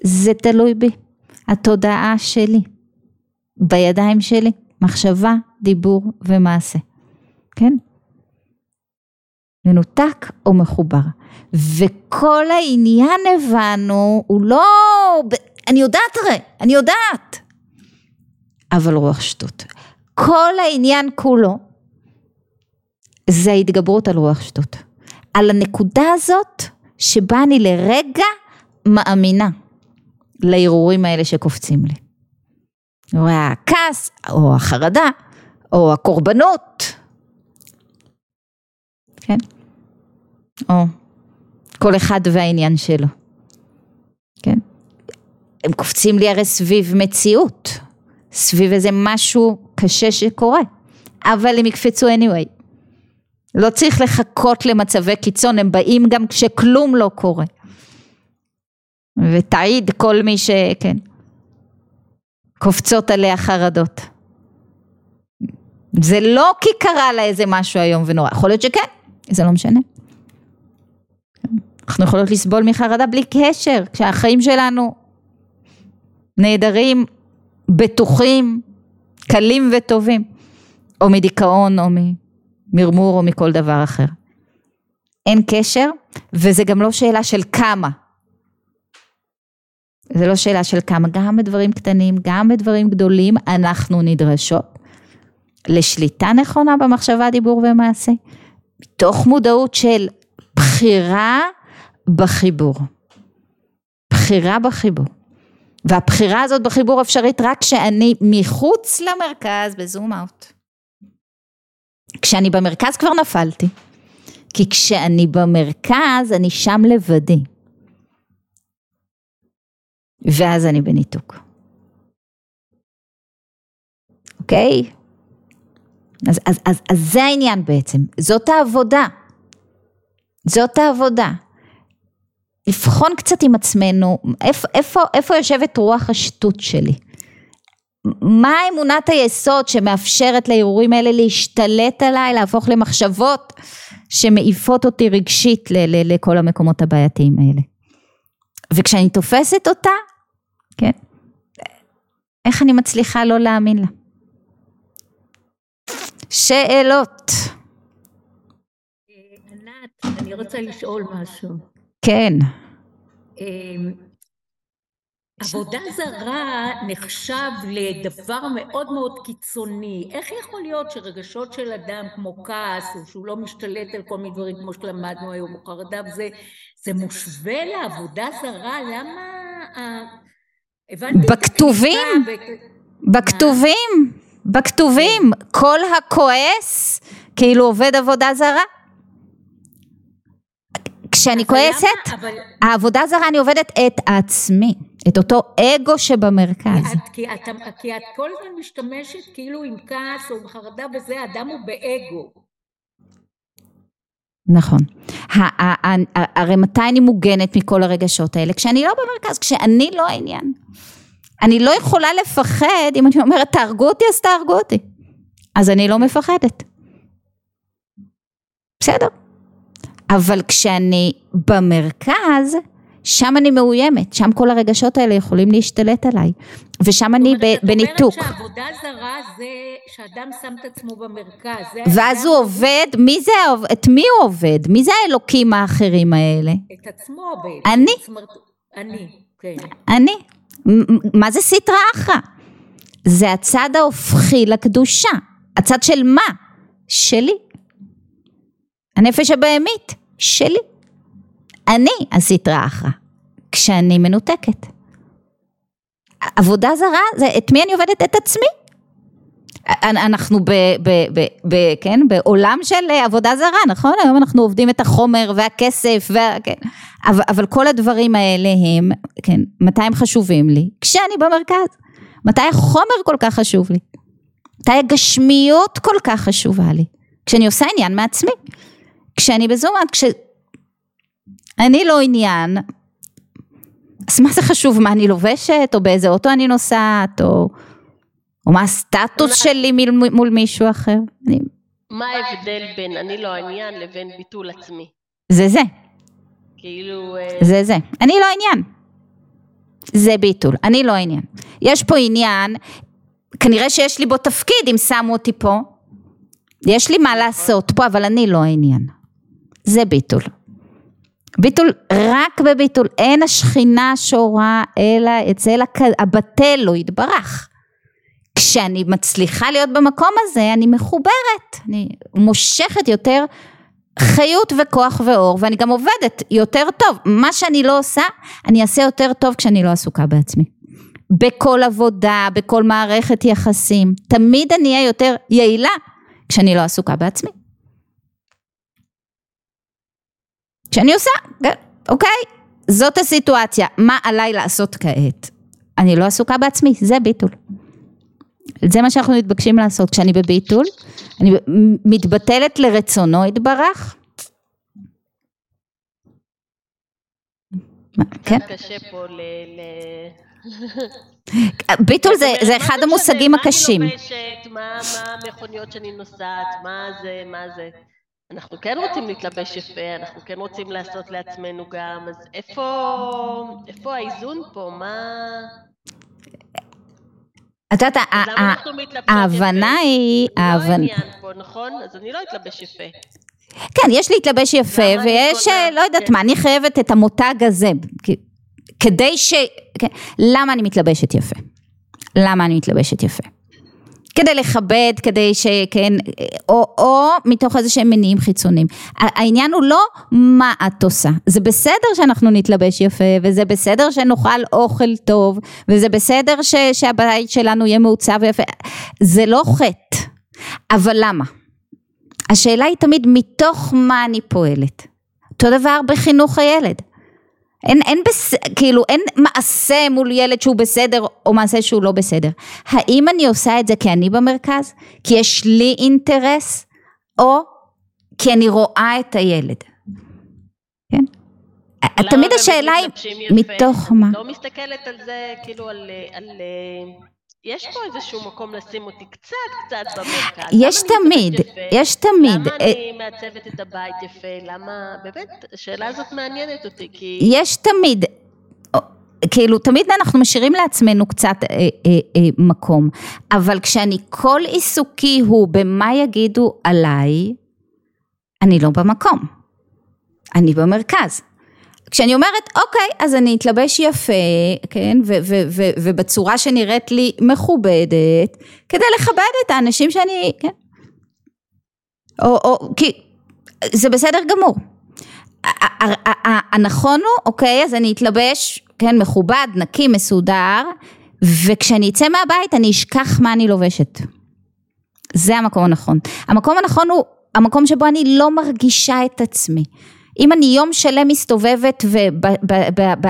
S1: זה תלוי בי, התודעה שלי, בידיים שלי, מחשבה, דיבור ומעשה, כן? מנותק או מחובר. וכל העניין הבנו, הוא לא, אני יודעת הרי, אני יודעת, אבל רוח שטות. כל העניין כולו זה ההתגברות על רוח שטות. על הנקודה הזאת שבה אני לרגע מאמינה להרהורים האלה שקופצים לי. או הכעס, או החרדה, או הקורבנות, כן? או כל אחד והעניין שלו, כן? הם קופצים לי הרי סביב מציאות, סביב איזה משהו קשה שקורה, אבל הם יקפצו anyway. לא צריך לחכות למצבי קיצון, הם באים גם כשכלום לא קורה. ותעיד כל מי שכן, קופצות עליה חרדות. זה לא כי קרה לה איזה משהו איום ונורא, יכול להיות שכן, זה לא משנה. אנחנו יכולות לסבול מחרדה בלי קשר, כשהחיים שלנו נהדרים, בטוחים, קלים וטובים, או מדיכאון, או ממרמור, או מכל דבר אחר. אין קשר, וזה גם לא שאלה של כמה. זה לא שאלה של כמה, גם בדברים קטנים, גם בדברים גדולים, אנחנו נדרשות לשליטה נכונה במחשבה, דיבור ומעשה. מתוך מודעות של בחירה בחיבור. בחירה בחיבור. והבחירה הזאת בחיבור אפשרית רק כשאני מחוץ למרכז בזום אאוט. כשאני במרכז כבר נפלתי. כי כשאני במרכז אני שם לבדי. ואז אני בניתוק. אוקיי? אז, אז, אז, אז זה העניין בעצם, זאת העבודה. זאת העבודה. לבחון קצת עם עצמנו, איפה, איפה, איפה יושבת רוח השטות שלי? מה אמונת היסוד שמאפשרת להרהורים האלה להשתלט עליי, להפוך למחשבות שמעיפות אותי רגשית ל- ל- לכל המקומות הבעייתיים האלה. וכשאני תופסת אותה, כן, איך אני מצליחה לא להאמין לה? שאלות.
S2: ענת, אני רוצה לשאול משהו.
S1: כן.
S2: אמ, עבודה זרה נחשב לדבר מאוד מאוד קיצוני. איך יכול להיות שרגשות של אדם כמו כעס, או שהוא לא משתלט על כל מיני דברים כמו שלמדנו היום, או חרדה וזה, זה מושווה לעבודה זרה? למה...
S1: בכתובים, בכתובים, בכתובים, כל הכועס כאילו עובד עבודה זרה. כשאני כועסת, אבל... העבודה זרה אני עובדת את עצמי, את אותו אגו שבמרכז.
S2: כי את, כי את, כי את כל הזמן משתמשת כאילו עם כעס או חרדה וזה, האדם הוא באגו.
S1: נכון. הרי מתי אני מוגנת מכל הרגשות האלה? כשאני לא במרכז, כשאני לא העניין. אני לא יכולה לפחד אם אני אומרת תהרגו אותי אז תהרגו אותי. אז אני לא מפחדת. בסדר. אבל כשאני במרכז, שם אני מאוימת, שם כל הרגשות האלה יכולים להשתלט עליי, ושם אני בניתוק.
S2: זאת אומרת שעבודה זרה זה שאדם שם את עצמו במרכז.
S1: ואז הוא עובד, מי זה, את מי הוא עובד? מי זה האלוקים האחרים האלה?
S2: את עצמו בעצם.
S1: אני.
S2: אני, כן.
S1: אני. מה זה סטרא אחרא? זה הצד ההופכי לקדושה. הצד של מה? שלי. הנפש הבהמית, שלי. אני הסטרא אחרא, כשאני מנותקת. עבודה זרה, זה את מי אני עובדת? את עצמי. אנחנו ב, ב, ב, ב, כן, בעולם של עבודה זרה, נכון? היום אנחנו עובדים את החומר והכסף, וה, כן. אבל, אבל כל הדברים האלה הם, כן, מתי הם חשובים לי? כשאני במרכז. מתי החומר כל כך חשוב לי? מתי הגשמיות כל כך חשובה לי? כשאני עושה עניין מעצמי. כשאני בזום, כשאני לא עניין, אז מה זה חשוב מה אני לובשת, או באיזה אוטו אני נוסעת, או, או מה הסטטוס שלי מול, מול מישהו אחר? אני...
S3: מה ההבדל בין אני לא העניין לבין ביטול עצמי?
S1: זה זה.
S3: כאילו... אה,
S1: זה זה. אני לא העניין. זה ביטול, אני לא העניין. יש פה עניין, כנראה שיש לי בו תפקיד אם שמו אותי פה. יש לי מה לעשות פה, אבל אני לא העניין. זה ביטול. ביטול, רק בביטול, אין השכינה שורה אלא אצל הבטל לא יתברך. כשאני מצליחה להיות במקום הזה, אני מחוברת, אני מושכת יותר חיות וכוח ואור, ואני גם עובדת יותר טוב. מה שאני לא עושה, אני אעשה יותר טוב כשאני לא עסוקה בעצמי. בכל עבודה, בכל מערכת יחסים, תמיד אני אהיה יותר יעילה כשאני לא עסוקה בעצמי. שאני עושה, אוקיי, זאת הסיטואציה, מה עליי לעשות כעת? אני לא עסוקה בעצמי, זה ביטול. זה מה שאנחנו מתבקשים לעשות. כשאני בביטול, אני מתבטלת לרצונו יתברך.
S3: כן?
S1: ביטול זה, זה אחד המושגים הקשים.
S3: מה אני לובשת, מה המכוניות שאני נוסעת, מה זה, מה זה. אנחנו כן רוצים להתלבש יפה, אנחנו כן רוצים לעשות לעצמנו גם, אז איפה, איפה האיזון פה? מה...
S1: את יודעת, ההבנה היא...
S3: זה לא העניין פה, נכון? אז אני לא אתלבש יפה.
S1: כן, יש להתלבש יפה, ויש, לא יודעת כן. מה, אני חייבת את המותג הזה, כדי ש... כן, למה אני מתלבשת יפה? למה אני מתלבשת יפה? כדי לכבד, כדי שכן, או, או מתוך איזה שהם מניעים חיצוניים. העניין הוא לא מה את עושה, זה בסדר שאנחנו נתלבש יפה, וזה בסדר שנאכל אוכל טוב, וזה בסדר ש, שהבית שלנו יהיה מעוצב ויפה, זה לא חטא, אבל למה? השאלה היא תמיד מתוך מה אני פועלת. אותו דבר בחינוך הילד. אין, אין, בס... כאילו, אין מעשה מול ילד שהוא בסדר או מעשה שהוא לא בסדר. האם אני עושה את זה כי אני במרכז? כי יש לי אינטרס? או כי אני רואה את הילד? כן? תמיד השאלה היא מתוך מה.
S3: לא מסתכלת על זה כאילו על, על, על יש פה איזשהו מקום לשים אותי קצת קצת במרכז.
S1: יש תמיד, יש תמיד.
S3: למה אני מעצבת את הבית יפה? למה, באמת, השאלה הזאת מעניינת אותי, כי...
S1: יש תמיד. כאילו תמיד אנחנו משאירים לעצמנו קצת אה, אה, אה, מקום, אבל כשאני כל עיסוקי הוא במה יגידו עליי, אני לא במקום, אני במרכז. כשאני אומרת אוקיי אז אני אתלבש יפה כן ו- ו- ו- ובצורה שנראית לי מכובדת כדי לכבד את האנשים שאני כן. או, או כי זה בסדר גמור. הנכון הוא אוקיי אז אני אתלבש כן מכובד נקי מסודר וכשאני אצא מהבית אני אשכח מה אני לובשת. זה המקום הנכון. המקום הנכון הוא המקום שבו אני לא מרגישה את עצמי אם אני יום שלם מסתובבת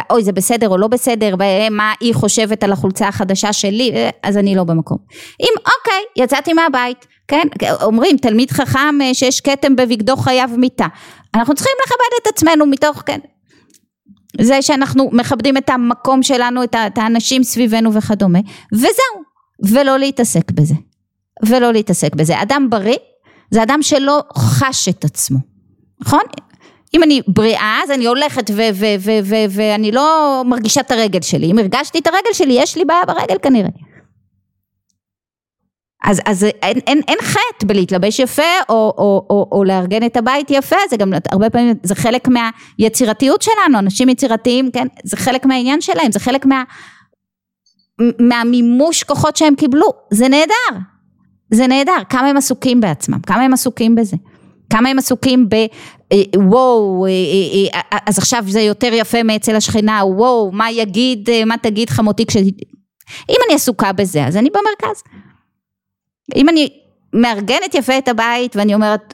S1: ואוי זה בסדר או לא בסדר ומה היא חושבת על החולצה החדשה שלי אז אני לא במקום. אם אוקיי יצאתי מהבית כן אומרים תלמיד חכם אה, שיש כתם בבגדו חייב מיתה. אנחנו צריכים לכבד את עצמנו מתוך כן. זה שאנחנו מכבדים את המקום שלנו את האנשים סביבנו וכדומה וזהו ולא להתעסק בזה. ולא להתעסק בזה. אדם בריא זה אדם שלא חש את עצמו נכון אם אני בריאה אז אני הולכת ואני לא מרגישה את הרגל שלי, אם הרגשתי את הרגל שלי יש לי בעיה ברגל כנראה. אז, אז אין, אין, אין חטא בלהתלבש יפה או, או, או, או לארגן את הבית יפה, זה גם הרבה פעמים, זה חלק מהיצירתיות שלנו, אנשים יצירתיים, כן, זה חלק מהעניין שלהם, זה חלק מה, מהמימוש כוחות שהם קיבלו, זה נהדר, זה נהדר, כמה הם עסוקים בעצמם, כמה הם עסוקים בזה. כמה הם עסוקים ב... אה, וואו, אה, אה, אז עכשיו זה יותר יפה מאצל השכנה, וואו, מה יגיד, מה תגיד חמותי כש... אם אני עסוקה בזה, אז אני במרכז. אם אני מארגנת יפה את הבית ואני אומרת,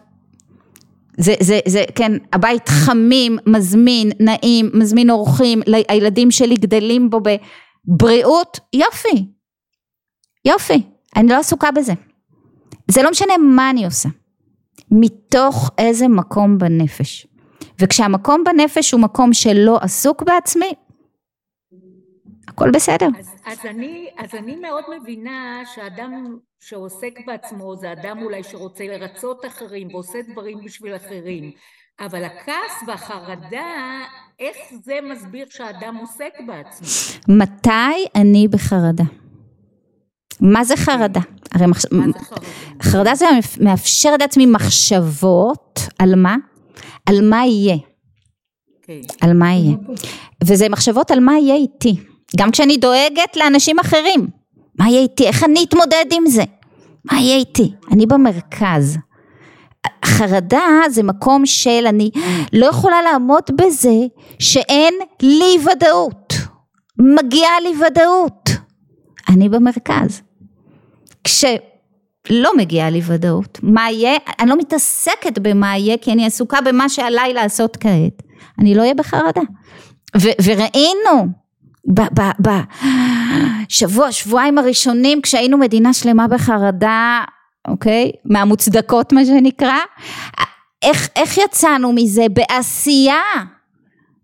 S1: זה, זה, זה, כן, הבית חמים, מזמין, נעים, מזמין אורחים, הילדים שלי גדלים בו בבריאות, יופי, יופי, אני לא עסוקה בזה. זה לא משנה מה אני עושה. מתוך איזה מקום בנפש. וכשהמקום בנפש הוא מקום שלא עסוק בעצמי, הכל בסדר.
S2: אז, אז, אני, אז אני מאוד מבינה שאדם שעוסק בעצמו זה אדם אולי שרוצה לרצות אחרים ועושה דברים בשביל אחרים, אבל הכעס והחרדה, איך זה מסביר שהאדם עוסק בעצמו?
S1: מתי אני בחרדה? מה זה חרדה? הרי מחש... מה זה חרדה? חרדה זה מאפשר לעצמי מחשבות על מה? על מה יהיה. Okay. אוקיי. על מה יהיה. וזה מחשבות על מה יהיה איתי. גם כשאני דואגת לאנשים אחרים. מה יהיה איתי? איך אני אתמודד עם זה? מה יהיה איתי? אני במרכז. חרדה זה מקום של אני לא יכולה לעמוד בזה שאין לי ודאות. מגיעה לי ודאות. אני במרכז. כשלא מגיעה לי ודאות, מה יהיה? אני לא מתעסקת במה יהיה כי אני עסוקה במה שעליי לעשות כעת. אני לא אהיה בחרדה. ו- וראינו בשבוע, שבועיים הראשונים כשהיינו מדינה שלמה בחרדה, אוקיי? מהמוצדקות מה שנקרא, איך, איך יצאנו מזה? בעשייה.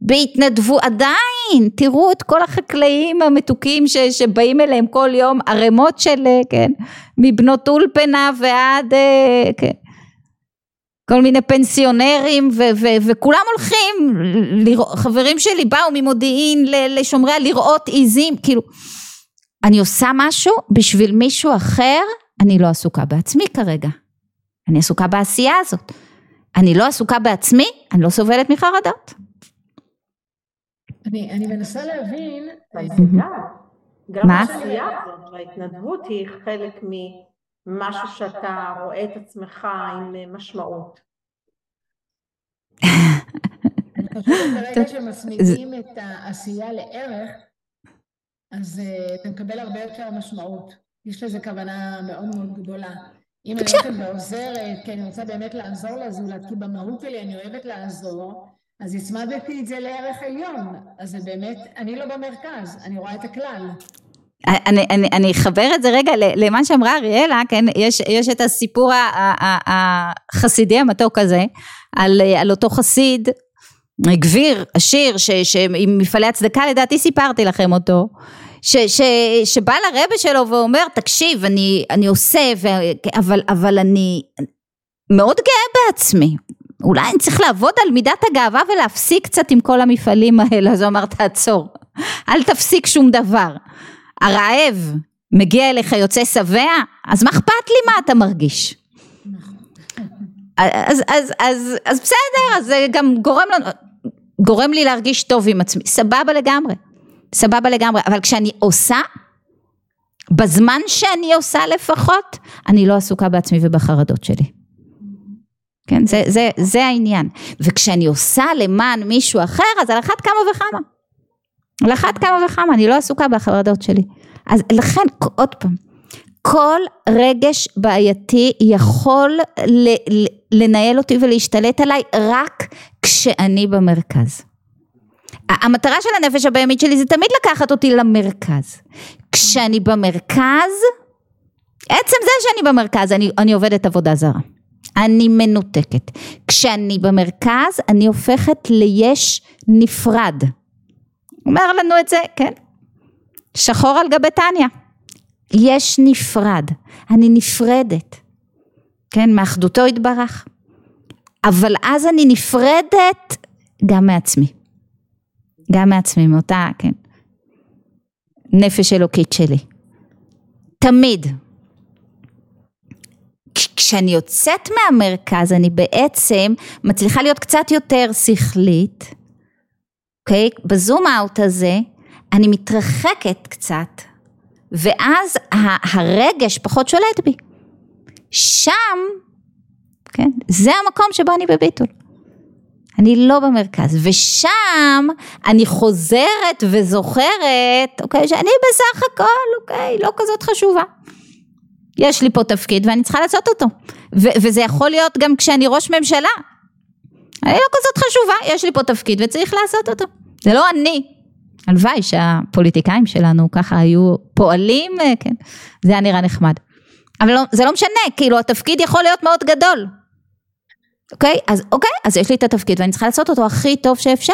S1: בהתנדבו עדיין. תראו את כל החקלאים המתוקים ש, שבאים אליהם כל יום ערימות של כן מבנות אולפנה ועד אה, כן, כל מיני פנסיונרים ו, ו, וכולם הולכים לראות, חברים שלי באו ממודיעין לשומריה לראות עיזים כאילו אני עושה משהו בשביל מישהו אחר אני לא עסוקה בעצמי כרגע. אני עסוקה בעשייה הזאת. אני לא עסוקה בעצמי אני לא סובלת מחרדות
S4: אני, אני מנסה להבין...
S1: גם
S4: העשייה הזאת וההתנדבות היא חלק ממשהו שאתה רואה את עצמך עם משמעות. אני חושבת *laughs* שמצמידים את העשייה לערך, אז אה, אתה מקבל הרבה יותר משמעות. יש לזה כוונה מאוד מאוד גדולה. אם אני הולכת ועוזרת, כי אני רוצה באמת לעזור לזולת, כי במהות שלי אני אוהבת לעזור, אז הצמדתי את זה לערך עליון, אז זה באמת, אני לא במרכז, אני רואה את הכלל.
S1: אני, אני, אני אחבר את זה רגע למה שאמרה אריאלה, כן, יש, יש את הסיפור החסידי המתוק הזה, על, על אותו חסיד, גביר, עשיר, עם מפעלי הצדקה, לדעתי סיפרתי לכם אותו, ש, ש, שבא לרבה שלו ואומר, תקשיב, אני, אני עושה, ו, אבל, אבל אני מאוד גאה בעצמי, אולי אני צריך לעבוד על מידת הגאווה ולהפסיק קצת עם כל המפעלים האלה, אז הוא אמר תעצור, אל תפסיק שום דבר. הרעב מגיע אליך יוצא שבע, אז מה אכפת לי מה אתה מרגיש? אז, אז, אז, אז בסדר, אז זה גם גורם לנו, גורם לי להרגיש טוב עם עצמי, סבבה לגמרי, סבבה לגמרי, אבל כשאני עושה, בזמן שאני עושה לפחות, אני לא עסוקה בעצמי ובחרדות שלי. כן, זה, זה, זה העניין. וכשאני עושה למען מישהו אחר, אז על אחת כמה וכמה. על אחת כמה וכמה, אני לא עסוקה בחרדות שלי. אז לכן, עוד פעם, כל רגש בעייתי יכול ל- לנהל אותי ולהשתלט עליי רק כשאני במרכז. המטרה של הנפש הבהמית שלי זה תמיד לקחת אותי למרכז. כשאני במרכז, עצם זה שאני במרכז, אני, אני עובדת עבודה זרה. אני מנותקת. כשאני במרכז, אני הופכת ליש נפרד. אומר לנו את זה, כן. שחור על גבי טניה. יש נפרד. אני נפרדת. כן, מאחדותו יתברך. אבל אז אני נפרדת גם מעצמי. גם מעצמי, מאותה, כן, נפש אלוקית שלי. תמיד. כשאני יוצאת מהמרכז אני בעצם מצליחה להיות קצת יותר שכלית, אוקיי? בזום אאוט הזה אני מתרחקת קצת, ואז הרגש פחות שולט בי. שם, כן, זה המקום שבו אני בביטול. אני לא במרכז, ושם אני חוזרת וזוכרת, אוקיי, שאני בסך הכל, אוקיי, לא כזאת חשובה. יש לי פה תפקיד ואני צריכה לעשות אותו. ו- וזה יכול להיות גם כשאני ראש ממשלה. אני לא כזאת חשובה, יש לי פה תפקיד וצריך לעשות אותו. זה לא אני. הלוואי שהפוליטיקאים שלנו ככה היו פועלים, אה, כן, זה היה נראה נחמד. אבל לא, זה לא משנה, כאילו התפקיד יכול להיות מאוד גדול. אוקיי? אז אוקיי, אז יש לי את התפקיד ואני צריכה לעשות אותו הכי טוב שאפשר.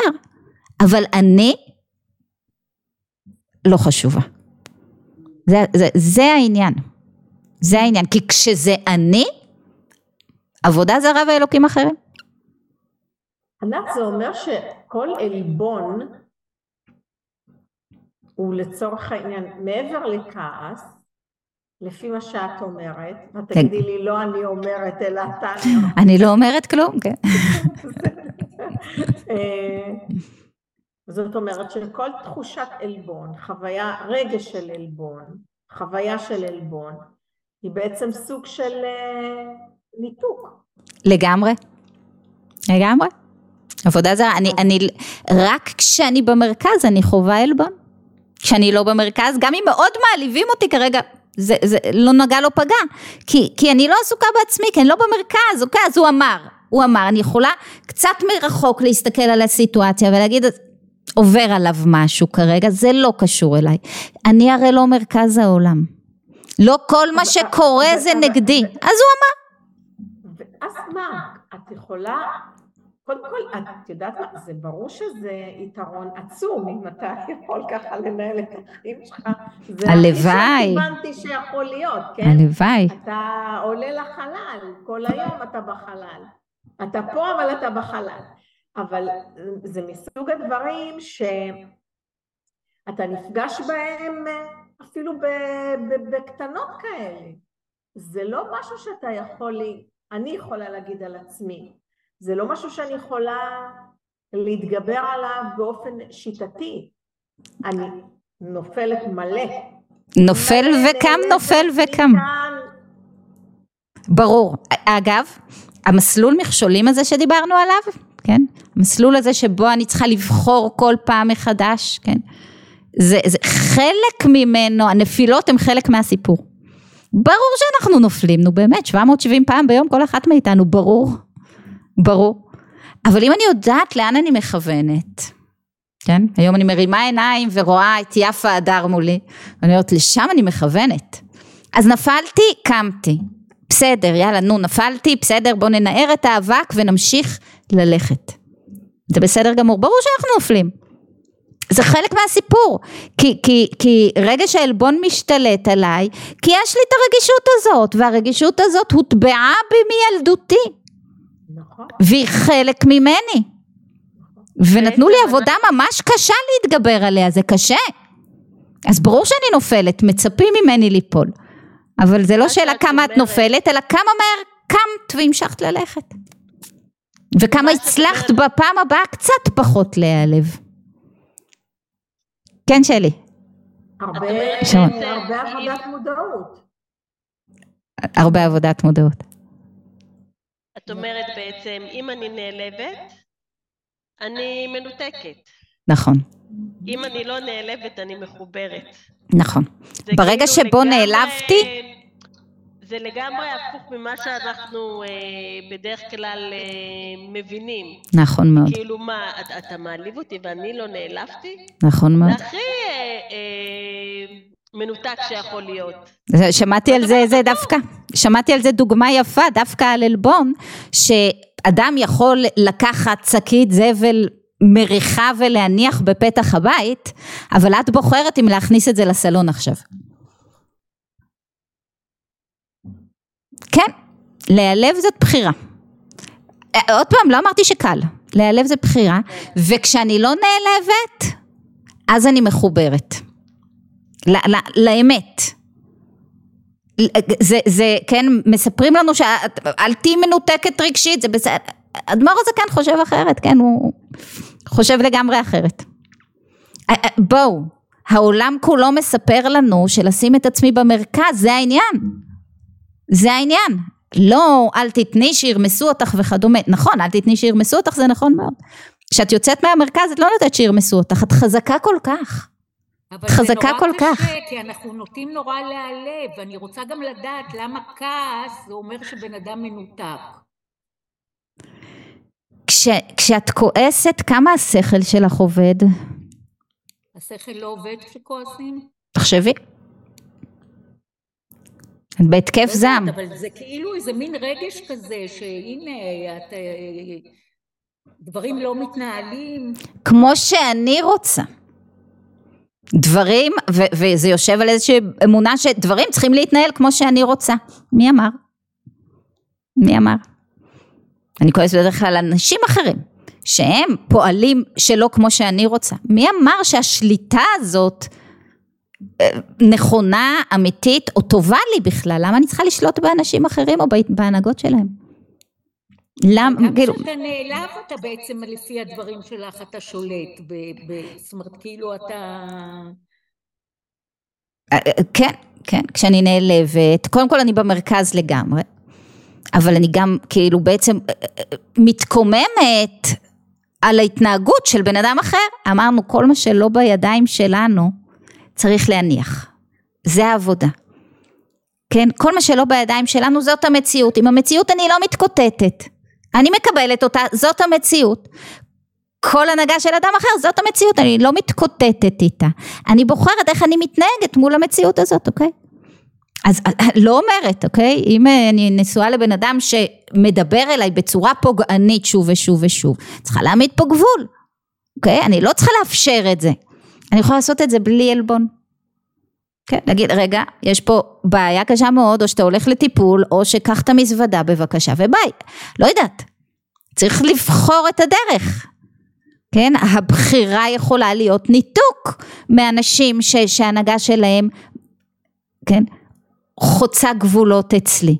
S1: אבל אני לא חשובה. זה, זה, זה העניין. זה העניין. כי כשזה אני, עבודה זרה ואלוקים אחרים.
S5: ענת, זה אומר שכל עלבון הוא לצורך העניין, מעבר לכעס, לפי מה שאת אומרת, כן. תגידי לי לא אני אומרת אלא אתה
S1: אני לא אומרת כלום, כן. *laughs*
S5: אה, זאת אומרת שכל תחושת עלבון, חוויה, רגש של עלבון, חוויה של עלבון, היא בעצם סוג של אה, ניתוק.
S1: לגמרי, לגמרי. עבודה זרה, אני, אני, רק כשאני במרכז אני חווה עלבון. כשאני לא במרכז, גם אם מאוד מעליבים אותי כרגע, זה, זה לא נגע לא פגע, כי, כי אני לא עסוקה בעצמי, כי אני לא במרכז, אוקיי, אז הוא אמר, הוא אמר, אני יכולה קצת מרחוק להסתכל על הסיטואציה ולהגיד, עובר עליו משהו כרגע, זה לא קשור אליי. אני הרי לא מרכז העולם. לא כל מה שקורה זה נגדי. אז הוא אמר.
S5: אז מה, את יכולה קודם כל, את יודעת מה, זה ברור שזה יתרון עצום אם אתה *laughs* יכול ככה לנהל את החיים שלך.
S1: הלוואי.
S5: זה הכי שהבנתי שיכול להיות, כן?
S1: הלוואי.
S5: אתה עולה לחלל, כל היום אתה בחלל. אתה פה אבל אתה בחלל. אבל זה מסוג הדברים שאתה נפגש בהם אפילו בקטנות כאלה. זה לא משהו שאתה יכול, אני יכולה להגיד על עצמי. זה לא משהו שאני יכולה להתגבר עליו באופן שיטתי. אני נופלת מלא.
S1: נופל וקם, נופל וקם. ברור. אגב, המסלול מכשולים הזה שדיברנו עליו, כן? המסלול הזה שבו אני צריכה לבחור כל פעם מחדש, כן? זה, זה חלק ממנו, הנפילות הם חלק מהסיפור. ברור שאנחנו נופלים, נו באמת, 770 פעם ביום כל אחת מאיתנו, ברור. ברור. אבל אם אני יודעת לאן אני מכוונת, כן? היום אני מרימה עיניים ורואה את יפה הדר מולי, ואני אומרת, לשם אני מכוונת. אז נפלתי, קמתי. בסדר, יאללה, נו, נפלתי, בסדר, בוא ננער את האבק ונמשיך ללכת. זה בסדר גמור, ברור שאנחנו נופלים. זה חלק מהסיפור, כי, כי, כי רגע שהעלבון משתלט עליי, כי יש לי את הרגישות הזאת, והרגישות הזאת הוטבעה בי מילדותי. נכון. והיא חלק ממני. ונתנו לי עבודה ממש קשה להתגבר עליה, זה קשה. אז ברור שאני נופלת, מצפים ממני ליפול. אבל זה לא שאלה כמה את נופלת, אלא כמה מהר קמת והמשכת ללכת. וכמה הצלחת בפעם הבאה קצת פחות להיעלב. כן, שלי.
S5: הרבה. הרבה עבודת מודעות.
S1: הרבה עבודת מודעות.
S3: את אומרת בעצם, אם אני נעלבת, אני מנותקת.
S1: נכון,
S3: אם אני לא נעלבת, אני מחוברת.
S1: נכון. ברגע
S3: כאילו
S1: שבו
S3: לגמרי-
S1: נעלבתי-
S3: זה לגמרי הפוך ממה שאנחנו אה, בדרך כלל אה, מבינים.
S1: נכון מאוד,
S3: כאילו מה, אתה, אתה מעליב אותי ואני לא נעלבתי?
S1: נכון מאוד.
S3: זה הכי אה, אה, מנותק שיכול להיות.
S1: זה- שמעתי על זה, זה דווקא, שמעתי על זה דוגמה יפה, דווקא על עלבון, שאדם יכול לקחת שקית זבל מריחה ולהניח בפתח הבית, אבל את בוחרת אם להכניס את זה לסלון עכשיו. כן, להיעלב זאת בחירה. אה, עוד פעם, לא אמרתי שקל, להיעלב זה בחירה, וכשאני לא נעלבת, אז אני מחוברת. ל- ל- לאמת. זה, זה, כן, מספרים לנו שאל תהיי מנותקת רגשית, זה בסדר. אדמו"ר הזה כן חושב אחרת, כן, הוא חושב לגמרי אחרת. אה, אה, בואו, העולם כולו מספר לנו שלשים את עצמי במרכז, זה העניין. זה העניין. לא, אל תתני שירמסו אותך וכדומה. נכון, אל תתני שירמסו אותך, זה נכון מאוד. כשאת יוצאת מהמרכז, את לא נותנת שירמסו אותך, את חזקה כל כך.
S2: אבל
S1: חזקה
S2: זה נורא
S1: כל
S2: קשה,
S1: כך.
S2: כי אנחנו נוטים נורא להיעלב, ואני רוצה גם לדעת למה כעס זה אומר שבן אדם מנותק.
S1: כש, כשאת כועסת, כמה השכל שלך עובד?
S2: השכל לא עובד כשכועסים?
S1: תחשבי. בהתקף
S2: לא
S1: זעם.
S2: אבל זה כאילו איזה מין רגש כזה, שהנה, את, אה, דברים לא מתנהלים.
S1: כמו שאני רוצה. דברים, ו- וזה יושב על איזושהי אמונה שדברים צריכים להתנהל כמו שאני רוצה. מי אמר? מי אמר? אני כועסת בדרך כלל על אנשים אחרים, שהם פועלים שלא כמו שאני רוצה. מי אמר שהשליטה הזאת נכונה, אמיתית, או טובה לי בכלל? למה אני צריכה לשלוט באנשים אחרים או בהנהגות שלהם? למה,
S2: גם
S1: כאילו,
S2: כשאתה נעלב, אתה בעצם, לפי הדברים שלך, אתה שולט. ב, ב, זאת אומרת, כאילו אתה...
S1: כן, כן, כשאני נעלבת, קודם כל אני במרכז לגמרי, אבל אני גם כאילו בעצם אה, אה, מתקוממת על ההתנהגות של בן אדם אחר. אמרנו, כל מה שלא בידיים שלנו צריך להניח. זה העבודה. כן, כל מה שלא בידיים שלנו זאת המציאות. עם המציאות אני לא מתקוטטת. אני מקבלת אותה, זאת המציאות. כל הנהגה של אדם אחר, זאת המציאות, אני לא מתקוטטת איתה. אני בוחרת איך אני מתנהגת מול המציאות הזאת, אוקיי? אז אה, לא אומרת, אוקיי? אם אה, אני נשואה לבן אדם שמדבר אליי בצורה פוגענית שוב ושוב ושוב, צריכה להעמיד פה גבול, אוקיי? אני לא צריכה לאפשר את זה. אני יכולה לעשות את זה בלי עלבון. כן, להגיד, רגע, יש פה בעיה קשה מאוד, או שאתה הולך לטיפול, או שקח את המזוודה בבקשה וביי. לא יודעת. צריך לבחור את הדרך. כן, הבחירה יכולה להיות ניתוק מאנשים ש, שההנהגה שלהם, כן, חוצה גבולות אצלי.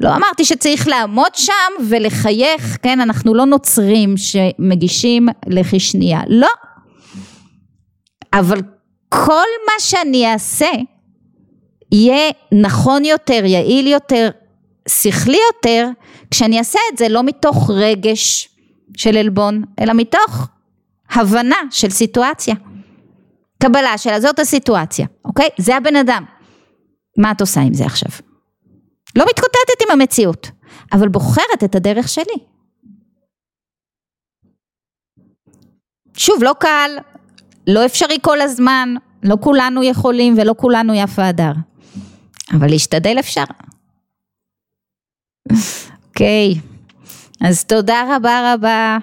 S1: לא אמרתי שצריך לעמוד שם ולחייך, כן, אנחנו לא נוצרים שמגישים לחי שנייה, לא. אבל כל מה שאני אעשה יהיה נכון יותר, יעיל יותר, שכלי יותר, כשאני אעשה את זה לא מתוך רגש של עלבון, אלא מתוך הבנה של סיטואציה. קבלה שלה, זאת הסיטואציה, אוקיי? זה הבן אדם. מה את עושה עם זה עכשיו? לא מתקוטטת עם המציאות, אבל בוחרת את הדרך שלי. שוב, לא קל, לא אפשרי כל הזמן, לא כולנו יכולים ולא כולנו יפה הדר. אבל להשתדל אפשר. אוקיי, אז תודה רבה רבה,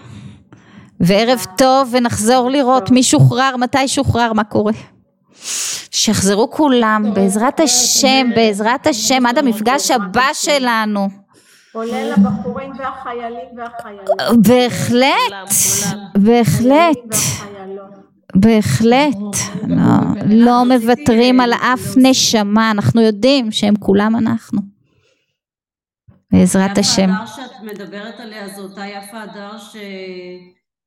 S1: וערב טוב, ונחזור לראות מי שוחרר, מתי שוחרר, מה קורה. שיחזרו כולם, בעזרת השם, בעזרת השם, עד המפגש הבא שלנו.
S5: כולל הבחורים והחיילים והחיילות.
S1: בהחלט, בהחלט. בהחלט. לא, לא מוותרים על אף נשמה, אנחנו יודעים שהם כולם אנחנו. בעזרת השם.
S6: יפה הדר שאת מדברת עליה זו אותה יפה הדר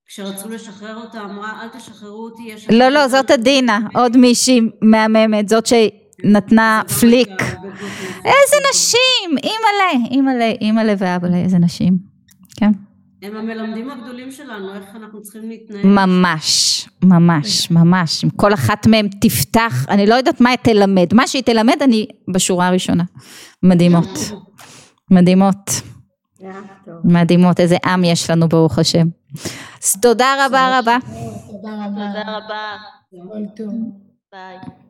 S6: שכשרצו לשחרר אותה אמרה אל תשחררו אותי יש...
S1: לא, לא, זאת עדינה, עוד מישהי מהממת, זאת שנתנה פליק. איזה נשים, אימא'לה, אימא'לה, אימא'לה ואבא'לה, איזה נשים. כן.
S6: הם המלמדים הגדולים שלנו, איך אנחנו צריכים להתנהג.
S1: ממש, ממש, ממש. אם כל אחת מהן תפתח, אני לא יודעת מה היא תלמד. מה שהיא תלמד, אני בשורה הראשונה. מדהימות. מדהימות. מדהימות. איזה עם יש לנו, ברוך השם. אז תודה רבה רבה.
S4: תודה רבה.
S3: תודה רבה. ביי.